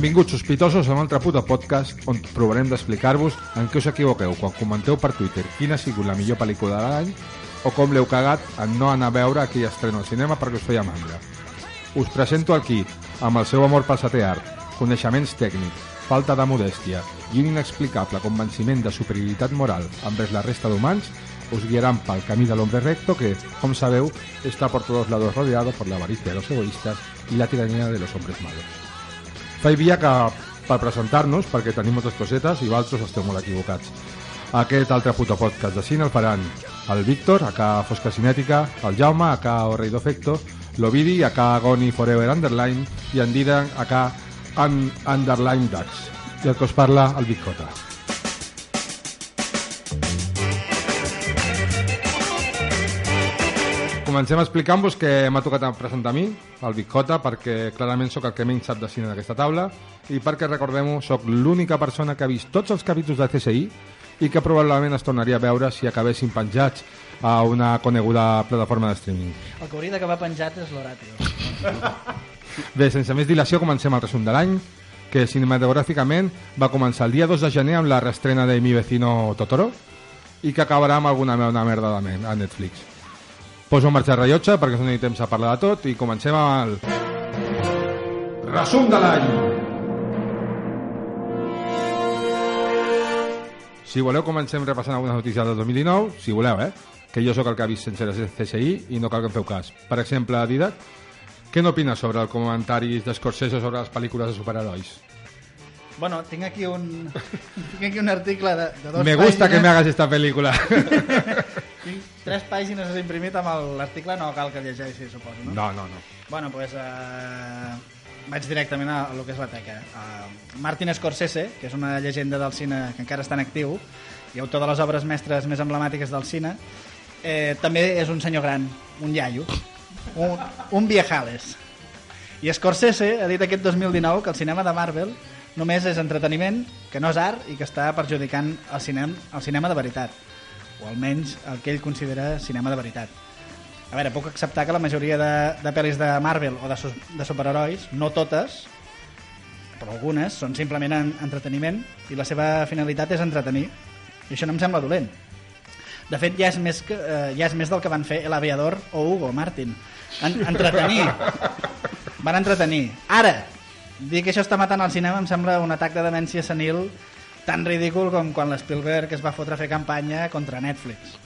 Benvinguts sospitosos a un altre puto podcast on provarem d'explicar-vos en què us equivoqueu quan comenteu per Twitter quina ha sigut la millor pel·lícula de l'any o com l'heu cagat en no anar a veure aquell estreno al cinema perquè us feia mandra. Us presento kit, amb el seu amor pel setè art, coneixements tècnics, falta de modèstia i un inexplicable convenciment de superioritat moral envers la resta d'humans, us guiaran pel camí de l'hombre recto que, com sabeu, està por todos lados rodeado por la avaricia de los la tiranía de los hombres malos. Faig via que per presentar-nos, perquè tenim moltes cosetes i vosaltres esteu molt equivocats. Aquest altre puto podcast de cine el faran el Víctor, acá Fosca Cinètica, el Jaume, acá O Rei d'Ofecto, l'Ovidi, acá Goni Forever Underline i en Didan, acá un Underline Dax. I el que us parla, el Vicota. Comencem explicant-vos que m'ha tocat presentar a mi, el Vicota, perquè clarament sóc el que menys sap de cine d'aquesta taula i perquè, recordem-ho, sóc l'única persona que ha vist tots els capítols de CSI i que probablement es tornaria a veure si acabessin penjats a una coneguda plataforma de streaming. El que hauria d'acabar penjat és l'Horatio. Bé, sense més dilació, comencem el resum de l'any, que cinematogràficament va començar el dia 2 de gener amb la reestrena de Mi vecino Totoro i que acabarà amb alguna una merda de a Netflix. Poso en marxa el rellotge perquè ens doni temps a parlar de tot i comencem amb el... Resum de l'any! Si voleu, comencem repassant algunes notícies del 2019, si voleu, eh? Que jo sóc el que ha vist sense les CSI i no cal que em feu cas. Per exemple, Didac, què n'opines sobre els comentaris d'Escorsese sobre les pel·lícules de superherois? Bueno, tinc aquí un, tinc aquí un article de, de dos Me gusta pàgines. que me hagas esta película. Tres pàgines imprimit amb l'article, no cal que llegeixi, suposo, no? No, no, no. Bueno, doncs pues, eh, vaig directament a, a lo que és la teca. Uh, Martin Scorsese, que és una llegenda del cine que encara està en actiu i autor de les obres mestres més emblemàtiques del cine, eh, també és un senyor gran, un iaio, un, un viejales. I Scorsese ha dit aquest 2019 que el cinema de Marvel només és entreteniment, que no és art i que està perjudicant el cinema, el cinema de veritat o almenys el que ell considera cinema de veritat. A veure, puc acceptar que la majoria de, de pel·lis de Marvel o de, de superherois, no totes, però algunes, són simplement en, entreteniment i la seva finalitat és entretenir. I això no em sembla dolent. De fet, ja és més, que, eh, ja és més del que van fer El Aviador o Hugo Martin. En, entretenir. Van entretenir. Ara, dir que això està matant el cinema em sembla un atac de demència senil tan ridícul com quan l'Spielberg es va fotre a fer campanya contra Netflix.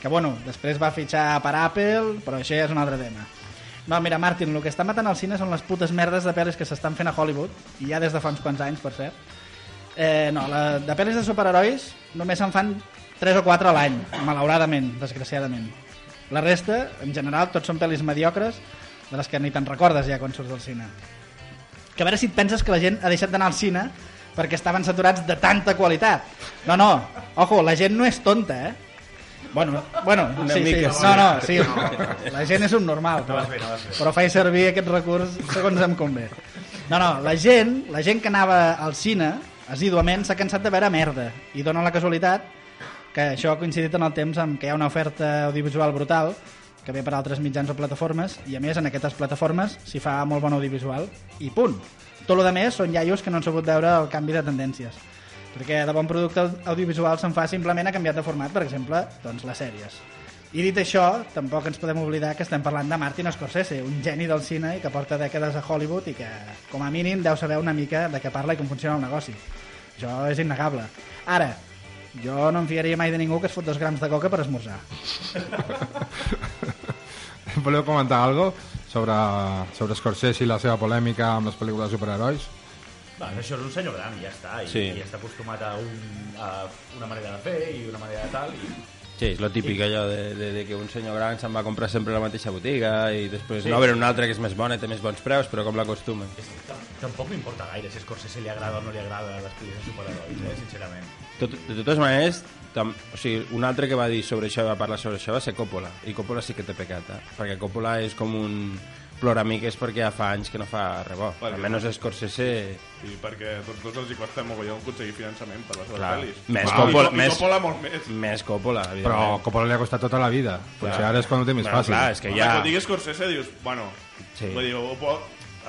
Que, bueno, després va fitxar per Apple, però això ja és un altre tema. No, mira, Martin, el que està matant al cine són les putes merdes de pel·lis que s'estan fent a Hollywood, i ja des de fa uns quants anys, per cert. Eh, no, la, de pel·lis de superherois només se'n fan 3 o 4 a l'any, malauradament, desgraciadament. La resta, en general, tots són pel·lis mediocres, de les que ni te'n recordes ja quan surts del cine. Que a veure si et penses que la gent ha deixat d'anar al cine perquè estaven saturats de tanta qualitat. No, no, ojo, la gent no és tonta, eh? Bueno, bueno Una sí, mica sí. No, no, sí. La gent és un normal, però, però faig servir aquest recurs segons em convé. No, no, la gent, la gent que anava al cine assíduament s'ha cansat de veure merda i dona la casualitat que això ha coincidit en el temps amb que hi ha una oferta audiovisual brutal que ve per altres mitjans o plataformes i a més en aquestes plataformes s'hi fa molt bon audiovisual i punt. Tot el més són iaios que no han sabut veure el canvi de tendències perquè de bon producte au- audiovisual se'n fa simplement a canviat de format, per exemple, doncs les sèries. I dit això, tampoc ens podem oblidar que estem parlant de Martin Scorsese, un geni del cine i que porta dècades a Hollywood i que, com a mínim, deu saber una mica de què parla i com funciona el negoci. Això és innegable. Ara, jo no em fiaria mai de ningú que es fot dos grams de coca per esmorzar. Voleu comentar algo sobre, sobre Scorsese i la seva polèmica amb les pel·lícules de superherois? Va, això és un senyor gran i ja està, i, Sí. i està acostumat a, un, a una manera de fer i una manera de tal, i Sí, és lo típic allò de, de, de que un senyor gran se'n va a comprar sempre la mateixa botiga i després Sí. no haver un altre que és més bona i té més bons preus, però com tam- tampoc m'importa gaire si a Scorsese li agrada o no li agrada les pel·lis de superherois, eh, sincerament. Tot, de totes maneres, tam, o sigui, un altre que va dir sobre això, va parlar sobre això, va ser Coppola. I Coppola sí que té pecat, eh? perquè Coppola és com un, ploramiques perquè ja fa anys que no fa res bo. Vale. Almenys Scorsese... I perquè a tots dos els hi costa mogollon aconseguir finançament per les seves Clar. pel·lis. Més Coppola- Cop- i més- Coppola molt més. Més Coppola, Però. Coppola li ha costat tota la vida. Potser ara és quan ho té més Bueno, fàcil. clar, és que ja... que ho digui Scorsese, dius, bueno, Sí. vull dir,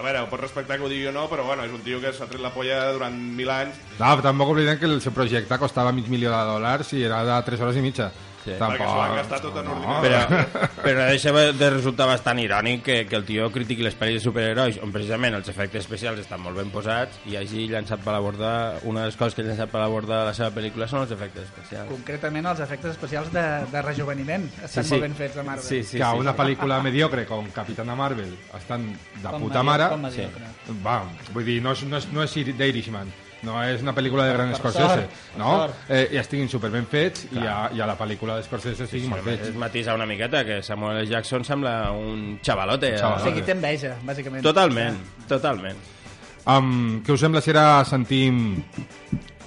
a veure, ho respectar que ho digui o no, però bueno, és un tio que s'ha tret la polla durant mil anys, No, tampoc oblidem que el seu projecte costava mig milió de dòlars i era de 3 hores i mitja. Sí. perquè s'ho van gastar tot en ordinador. Però, però deixa de resultar bastant irònic que, que el tio critiqui les pel·lis de superherois on precisament els efectes especials estan molt ben posats i hagi llançat per la borda una de les coses que ha llançat per la borda de la seva pel·lícula són els efectes especials Concretament els efectes especials de, de rejuveniment estan molt ben fets a Marvel. sí, sí, que sí, una sí. pel·lícula mediocre com Capitana Marvel estan de Com puta mare com mediocre. va, vull dir, no és, no és, no és d'Irishman no és una pel·lícula de gran Per Scorsese sort, per no? Eh, i estiguin super ben fets i a, i a la pel·lícula de Scorsese estiguin molt es fets matisa una miqueta que Samuel L. Jackson sembla un xavalote, Un eh? O xavalote. sigui, té enveja, bàsicament. totalment, totalment um, què us sembla si ara sentim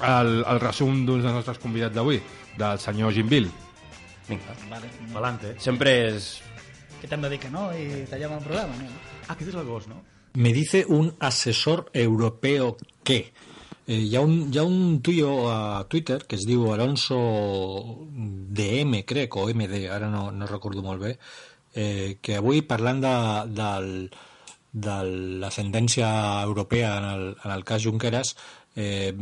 el, el resum d'un dels nostres convidats d'avui del senyor Jim Bill Vinga. Vale. Valante. sempre és Que t'hem de dir que no i tallem el programa, no? Ah, aquest és el gos, no? Me dice un asesor europeo que eh, hi, ha un, hi ha un tuyo a Twitter que es diu Alonso DM, crec, o MD, ara no, no recordo molt bé, eh, que avui parlant de, del, de la sentència europea en el, en el cas Junqueras, eh,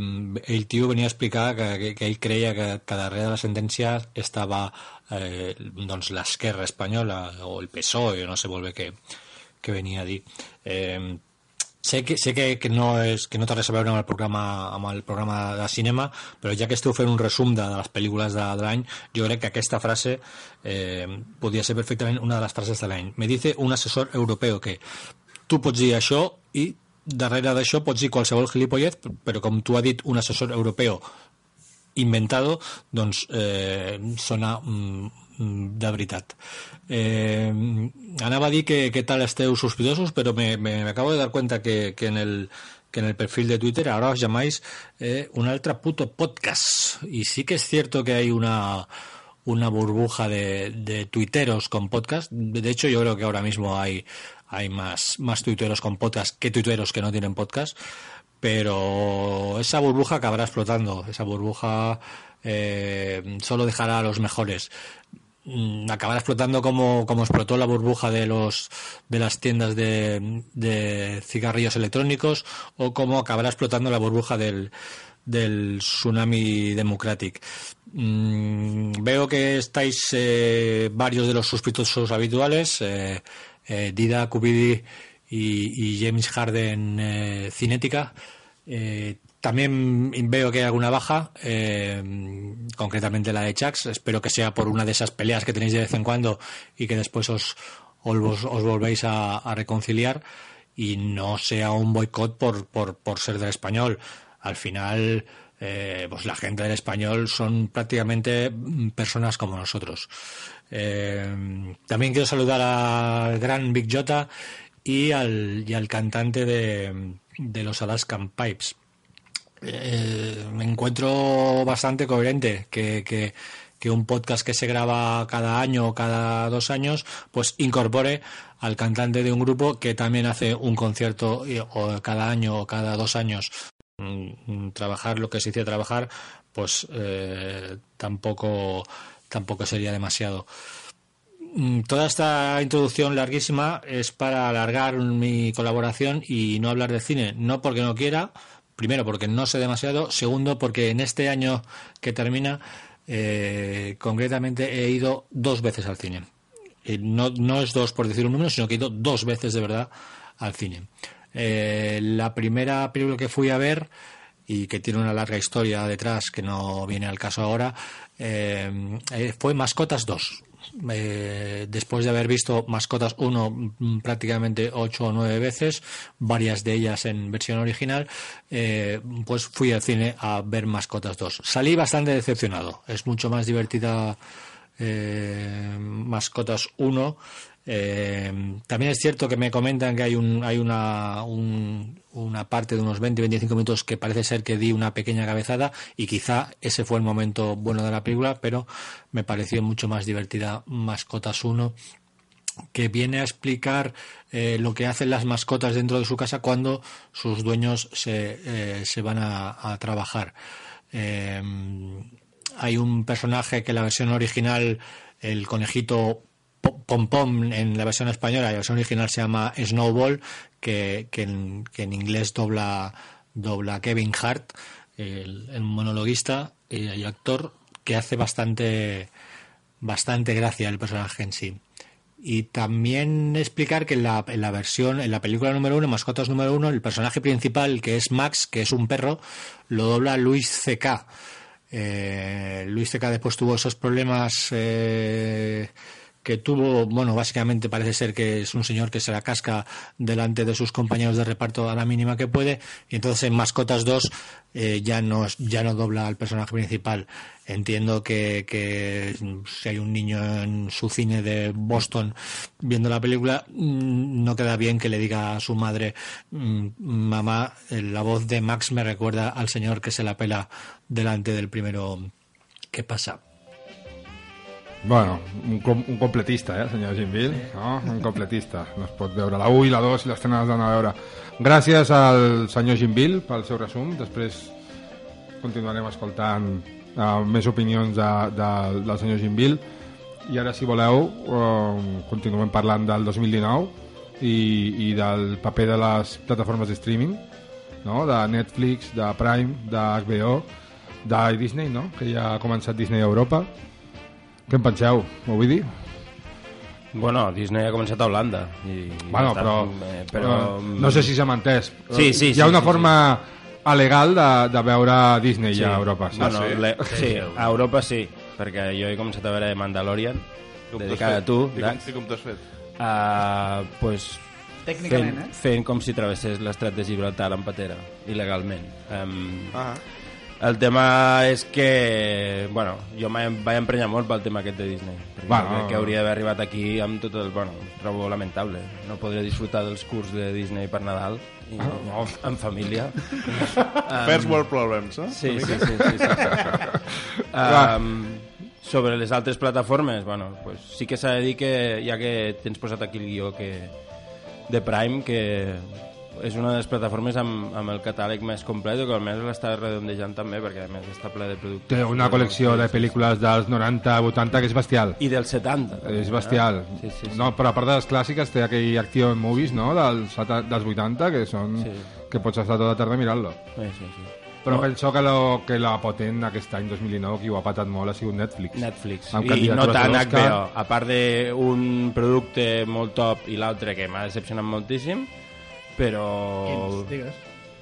el tio venia a explicar que, que, que ell creia que, que darrere de la sentència estava eh, doncs l'esquerra espanyola o el PSOE, no sé molt bé què, què venia a dir. Eh, sé que, sé que, que no, és, que no té res a veure amb el, programa, amb el programa de cinema, però ja que esteu fent un resum de, de les pel·lícules de, de l'any, jo crec que aquesta frase eh, podria ser perfectament una de les frases de l'any. Me dice un assessor europeu que tu pots dir això i darrere d'això pots dir qualsevol gilipollez, però com tu ha dit un assessor europeu inventado, doncs eh, sona mm, de veritat. Eh, anava a dir que tal esteu sospitosos, però me, me, me acabo de dar cuenta que, que en el que en el perfil de Twitter ahora os llamáis eh, un ultra puto podcast. Y sí que es cierto que hay una una burbuja de, de tuiteros con podcast. De hecho, yo creo que ahora mismo hay, hay más, más tuiteros con podcast que tuiteros que no tienen podcast. Pero esa burbuja acabará explotando. Esa burbuja eh, solo dejará a los mejores. Mm, Acabará explotando como, como explotó la burbuja de los de las tiendas de, de cigarrillos electrónicos o como acabará explotando la burbuja del, del tsunami democratic. Mm, veo que estáis eh, varios de los sospechosos habituales, eh, eh, Dida, Cubidi y, James Harden eh, Cinética. También veo que hay alguna baja, eh, concretamente la de Chax. Espero que sea por una de esas peleas que tenéis de vez en cuando y que después os, os, volvéis a, reconciliar y no sea un boicot por, por, por ser del español. Al final, eh, pues la gente del español son prácticamente mm, personas como nosotros. Eh, también quiero saludar al gran Big Jota y al, y al cantante de, de los Alaskan Pipes. Eh, me encuentro bastante coherente que, que, que un podcast que se graba cada año o cada dos años, pues incorpore al cantante de un grupo que también hace un concierto y- o cada año o cada dos años. Mm, mm, Trabajar lo que se dice trabajar, pues eh, tampoco, tampoco sería demasiado. Mm, Toda esta introducción larguísima es para alargar mi colaboración y no hablar de cine, no porque no quiera, primero porque no sé demasiado, segundo porque en este año que termina, eh, concretamente he ido dos veces al cine. Y no, no es dos por decir un número, sino que he ido dos veces de verdad al cine. Eh, la primera película que fui a ver y que tiene una larga historia detrás que no viene al caso ahora, eh, eh, fue Mascotas 2. Eh, después de haber visto Mascotas 1 mm, prácticamente 8 o 9 veces, varias de ellas en versión original, eh, pues fui al cine a ver Mascotas 2. Salí bastante decepcionado. Es mucho más divertida eh, Mascotas 1. Eh, también es cierto que me comentan que hay un hay una un- una parte de unos 20-25 minutos que parece ser que di una pequeña cabezada y quizá ese fue el momento bueno de la película, pero me pareció mucho más divertida Mascotas 1 que viene a explicar eh, lo que hacen las mascotas dentro de su casa cuando sus dueños se, eh, se van a, a trabajar. Eh, hay un personaje que la versión original, el conejito Pom Pom en la versión española, la versión original se llama Snowball, que, en, inglés dobla, dobla Kevin Hart, el, monologuista y, y actor, que hace bastante, bastante gracia el personaje en sí. Y también explicar que en la, en la versión, en la película número uno, Mascotas número uno, el personaje principal, que es Max, que es un perro, lo dobla Luis C.K. Eh, Luis C.K. después tuvo esos problemas eh, que tuvo, bueno, básicamente parece ser que es un señor que se la casca delante de sus compañeros de reparto a la mínima que puede, y entonces en Mascotas 2 eh, ya, no, ya no dobla al personaje principal. Entiendo que, que si hay un niño en su cine de Boston viendo la película, mm, no queda bien que le diga a su madre, mm, mamá, eh, la voz de Max me recuerda al señor que se la pela delante del primero que pasa. Bueno, un, com un completista, eh, el senyor Jimville, no? un completista. No es pot veure la 1 i la 2 i les tenen d'anar a veure. Gràcies al senyor Jimville pel seu resum. Després continuarem escoltant uh, més opinions de, de, del senyor Jimville. I ara, si voleu, uh, continuem parlant del 2019 i, i del paper de les plataformes de streaming, no? de Netflix, de Prime, de HBO, de Disney, no? que ja ha començat Disney a Europa. Què en penseu? M'ho vull dir? Bueno, Disney ha començat a Holanda. I, Bueno, i però, eh, però... no sé si s'ha entès. Sí, sí, Hi ha sí, una sí, forma alegal de, de veure Disney Sí. ja a Europa. Sí. Bueno, sí? le... sí, a Europa sí, perquè jo he començat a veure Mandalorian, Com dedicada a tu, I com, i com t'has fet? uh, pues, Tècnicament, fent, eh? fent com si travessés l'estret de Gibraltar en patera, il·legalment. Um, Ah, el tema és que, bueno, jo em vaig emprenyar molt pel tema aquest de Disney. Bueno. crec que hauria d'haver arribat aquí amb tot el... Bueno, trobo lamentable. No podré disfrutar dels curs de Disney per Nadal i, Ah, en família. First world problems, eh? Sí, sí, sí. sí, sí, sí. um, sobre les altres plataformes, bueno, pues sí que s'ha de dir que, ja que tens posat aquí el guió que, de Prime, que és una de les plataformes amb, amb el catàleg més complet que almenys l'està redondejant també perquè a més està ple de productes Té una col·lecció de pel·lícules dels 90-80 que és bestial. i dels 70 És bestial. Sí, sí, sí. No, però a part de les clàssiques té aquell action movies no? dels, dels 80 que són Sí. que pots estar tota la tarda mirant-lo. sí, sí, sí. Però penso que, lo, que la potent aquest any 2019 qui ho ha patat molt ha sigut Netflix. Netflix. Amb I no tant. HBO. A part d'un producte molt top i l'altre que m'ha decepcionat moltíssim, però... Quins, digues.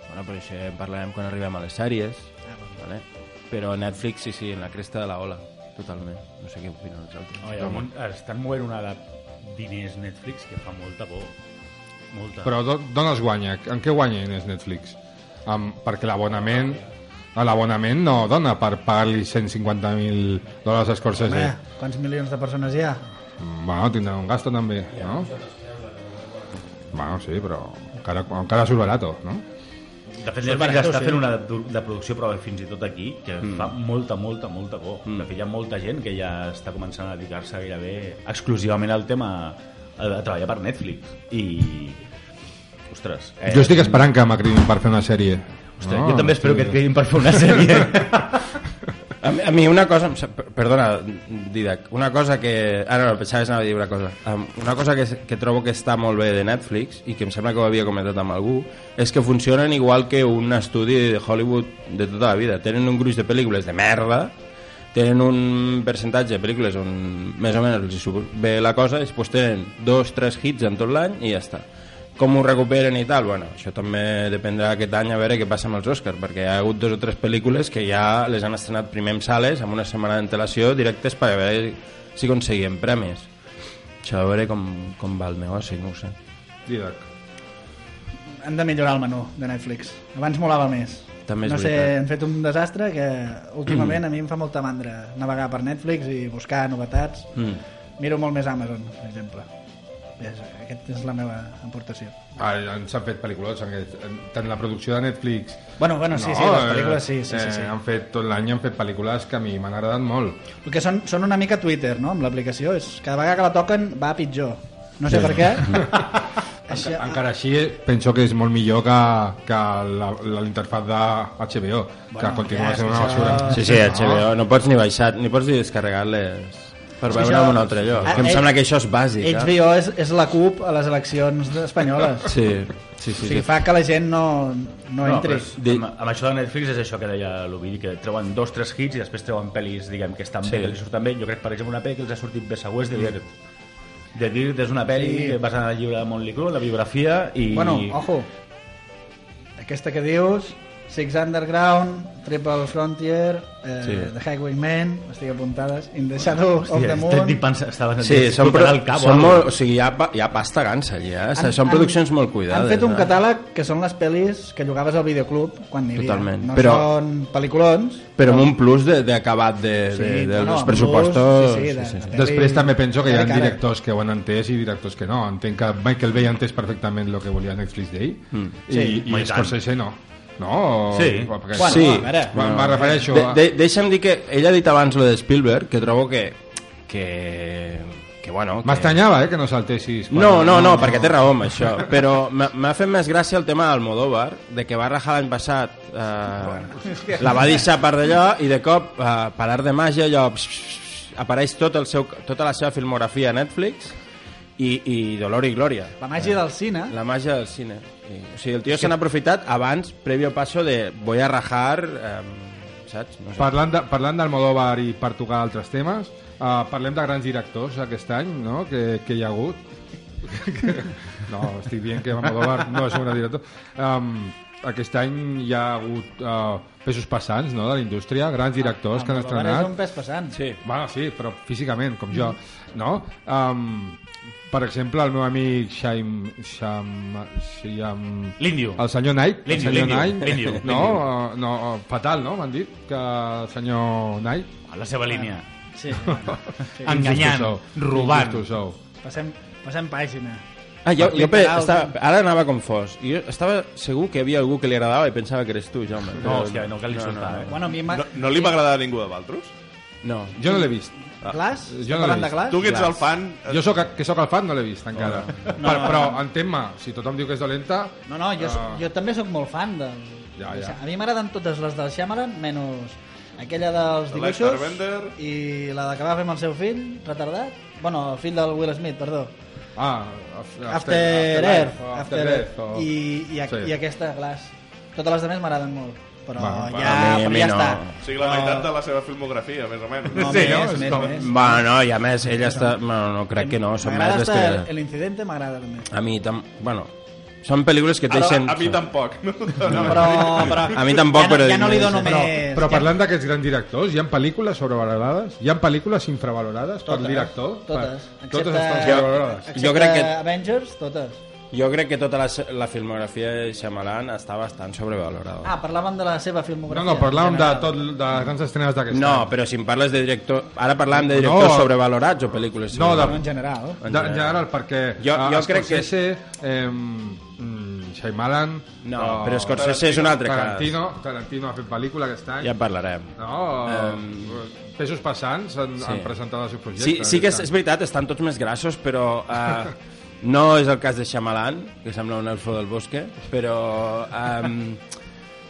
Bueno, però això en parlarem quan arribem a les sèries. Ah, bueno. Vale? Però Netflix, sí, sí, en la cresta de la ola. Totalment. No sé què opinen els altres. Oh, ja, món, estan movent una de diners Netflix que fa molta por. Molta. Però do- d'on es guanya? En què guanya és Netflix? Um, perquè l'abonament a l'abonament no dona per pagar-li 150.000 dòlars a Scorsese. Home, quants milions de persones hi ha? Mm, Bueno, tindrà un gasto també, no? Bueno, sí, però encara, encara surt barato, no? De fet, Netflix barato, està sí. fent una de, de producció, però fins i tot aquí, que mm. fa molta, molta, molta por. Mm. De fet, hi ha molta gent que ja està començant a dedicar-se gairebé exclusivament al tema a, treballar per Netflix. I... Ostres. Eh, Jo estic esperant que m'acredin per fer una sèrie. Ostres, jo també espero que et quedin per fer una sèrie. A, mi- a mi una cosa... Perdona, Didac. Una cosa que... Ah, no, pensava que anava a dir una cosa. Una cosa que, que trobo que està molt bé de Netflix i que em sembla que ho havia comentat amb algú és que funcionen igual que un estudi de Hollywood de tota la vida. Tenen un gruix de pel·lícules de merda tenen un percentatge de pel·lícules on més o menys els surt bé la cosa i després tenen dos, tres hits en tot l'any i ja està com ho recuperen i tal, bueno, això també dependrà aquest any a veure què passa amb els Oscars, perquè hi ha hagut dos o tres pel·lícules que ja les han estrenat primer en sales, amb una setmana d'antelació, directes per veure si aconseguien premis. Això a veure com, com va el negoci, no ho sé. Didac. Han de millorar el menú de Netflix. Abans molava més. També és no sé, veritat. han fet un desastre que últimament a mi em fa molta mandra navegar per Netflix i buscar novetats. Mm. Miro molt més Amazon, per exemple. Aquesta és la meva aportació. Ah, s'han fet pel·lícules, en- tant la producció de Netflix... Bueno, bueno, sí, sí, les pel·lícules sí, sí, sí, sí. Eh, han fet tot l'any han fet pel·lícules que a mi m'han agradat molt. El que són, són una mica Twitter, no? Amb l'aplicació, és cada vegada que la toquen va a pitjor. No sé per què. Això, Encara així, penso que és molt millor que, que l'interfaz de HBO, que continua ja, sent una basura. això- Sí, sí, HBO. No pots ni baixar, ni pots ni descarregar-les per veure això- en un altre lloc. Ah, Que em eh, sembla que això és bàsic. eh? HBO és, és la CUP a les eleccions espanyoles. Sí, sí, O sí. sigui, sí. fa que la gent no, no No, entri. però és- amb, amb això de Netflix és això que deia l'Ovidi, que treuen dos, tres hits i després treuen pel·lis, diguem, que estan Sí. bé, que els surten bé. Jo crec, per exemple, una pel·li que els ha sortit bé segur és The Dirt. The Dirt és una pel·li Sí. basada en el llibre de Montli Crue, la biografia, i... Bueno, ojo, aquesta que dius, Six Underground, Triple Frontier, eh, Sí. The Highwaymen, estic apuntades, In the Shadow of Hòstia, the estic Moon... pensant, estava Sí, són, pro el cap, són o molt, o sigui, hi ha, hi ha pasta gansa allà, eh? Han- són han- produccions molt cuidades. Han fet un eh? catàleg que són les pel·lis que jugaves al videoclub quan n'hi havia. Totalment. No Però- són pel·liculons. Però amb un plus de- d'acabat de, de, Sí, de, no, dels no, pressupostos... plus, sí, sí, de- de- Després també penso que hi ha directors que ho han entès i directors que no. Entenc que Michael Bay ha entès perfectament el que volia Netflix d'ell Mm. i, Sí. i i tant. Scorsese no. No? Sí. Perquè... Bueno, sí, a veure. Me'n me refereixo de, a... de, deixa'm dir que ell ha dit abans lo de Spielberg, que trobo que... que, que bueno... Que... M'estranyava, eh, que no saltessis. quan- No, no, no, perquè té raó amb això. Però m'ha fet més gràcia el tema d'Almodóvar, de que va rajar l'any passat, eh, la va deixar per d'allò i de cop, eh, per art de màgia, allò, pss, pss, apareix tot el seu, tota la seva filmografia a Netflix i, i Dolor i Glòria. La màgia del cine. La màgia del cine. I, o sigui, el tio se n'ha aprofitat abans, previo paso de voy a rajar, eh, saps? No sé. Parlant, de, parlant d'Almodóvar i per tocar altres temes, uh, parlem de grans directors aquest any, no?, que, que hi ha hagut. no, estic dient que Almodóvar no és un gran director. Um, aquest any hi ha hagut uh, pesos passants, no?, de la indústria, grans directors que han Almodóvar estrenat. és un pes passant. Sí. Bueno, sí, però físicament, com jo, no? Um, per exemple, el meu amic Shaim... Shaim... Shaim L'Índio. el senyor Knight. L'Índio, l'Índio, Knight, l'Índio, No, no, fatal, no? M'han dit que el senyor Knight... A la seva línia. Sí. sí. Enganyant, robant. Passem, passem pàgina. Ah, jo, jo pe, estava, ara anava com fos. I jo estava segur que hi havia algú que li agradava i pensava que eres tu, Jaume. No, hòstia, no cal insultar, eh? Bueno, a mi. No, no li va agradar a ningú de Valtros? No. Jo no l'he vist. Glass? Jo no l'he de vist. Glass? Tu que ets el fan... Jo soc, que sóc el fan no l'he vist encara. No, per, però entén-me, si tothom diu que és dolenta... No, no, jo, Ah. jo també sóc molt fan del... Ja, ja. A mi m'agraden totes les del Shyamalan, menys aquella dels De dibuixos i la de que va fer amb el seu fill, retardat. Bueno, el fill del Will Smith, perdó. Ah, After, After, Earth. o After, Earth, o- I, i, Sí. i aquesta, Glass. Totes les altres m'agraden molt. Però Va, ja, mi- però mi ja no. està. O sigui, la meitat de la seva filmografia, més o menys. No, Sí, més, no? més, És com- més. Bueno, no, i a més, ell està... No, no, crec que no, són M'agrada hasta que... incidente, m'agrada també. A mi, tam... bueno, són pel·lícules que et Ara, deixen... a mi tampoc. No? No, però, però A mi tampoc, ja, no- però ja no li dono però- més... Però ja- parlant d'aquests grans directors, hi ha pel·lícules sobrevalorades? Hi ha pel·lícules infravalorades per Totes, director? Totes. Per- Totes estan sobrevalorades. Excepte Jo crec que- Avengers, totes. Jo crec que tota la, la filmografia de Shyamalan està bastant sobrevalorada. Ah, parlàvem de la seva No, filmografia. no, parlàvem de, en general. tot, de les grans estrenes d'aquest No, any. però si em parles de director... Ara parlàvem de directors No. sobrevalorats o pel·lícules No, de- No, en general. De, en general, perquè Jo- jo crec que- Scorsese, eh, mm, Shyamalan... No, eh, però Scorsese és un altre cas. Tarantino, Tarantino ha fet pel·lícula aquest any. Ja en parlarem. No, eh, pesos passants han, sí. han presentat el seu projecte. Sí, sí que és, és any. veritat, estan tots més grassos, però uh, no és el cas de Shyamalan, que sembla un elfo del bosque, però um,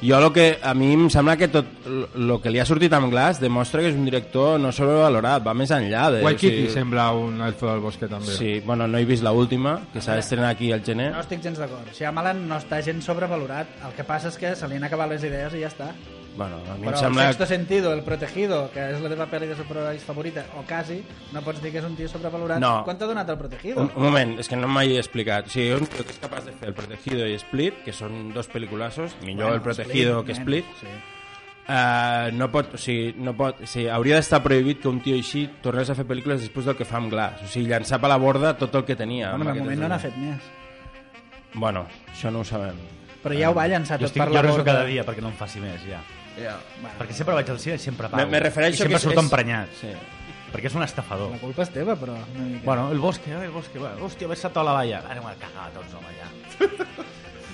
jo lo que, a mi em sembla que tot el que li ha sortit amb Glass demostra que és un director no sobrevalorat, va més enllà de... Waikiki o sigui, sembla un elfo del bosque també. Sí, bueno, no he vist la última, que s'ha d'estrenar aquí al gener. No estic gens d'acord. Shyamalan no està gens sobrevalorat. El que passa és que se li han acabat les idees i ja està. Bueno, a mi Però em sembla... el sexto sentido, el protegido, que és la teva pel·li de superherois favorita, o quasi, no pots dir que és un tio sobrevalorat. No. Quan t'ha donat el protegido? Un, un moment, és que no m'he explicat. O sigui, un tio que és capaç de fer El Protegido i Split, que són dos pel·lículassos, millor Bueno, El Protegido Split, que nen, Split, sí. Uh, no pot, o sigui, no pot, o sigui, hauria d'estar prohibit que un tio així tornés a fer pel·lícules després del que fa amb Glass. O sigui, llançar per la borda tot el que tenia. Bueno, de moment no n'ha fet més. Bueno, això no ho sabem. Però ja ho va llançar Jo tot estic per la jo borda. cada dia perquè no em faci més, ja. Yeah. Perquè sempre vaig al cine i sempre Me, pago. me refereixo I sempre que és- surto és- emprenyat. Sí. Perquè és un estafador. La culpa és teva, però... Una mica. Bueno, el bosque, eh, el bosque. Bueno, hòstia, vaig saltar a la valla. Ara m'ha cagat tots, home, ja.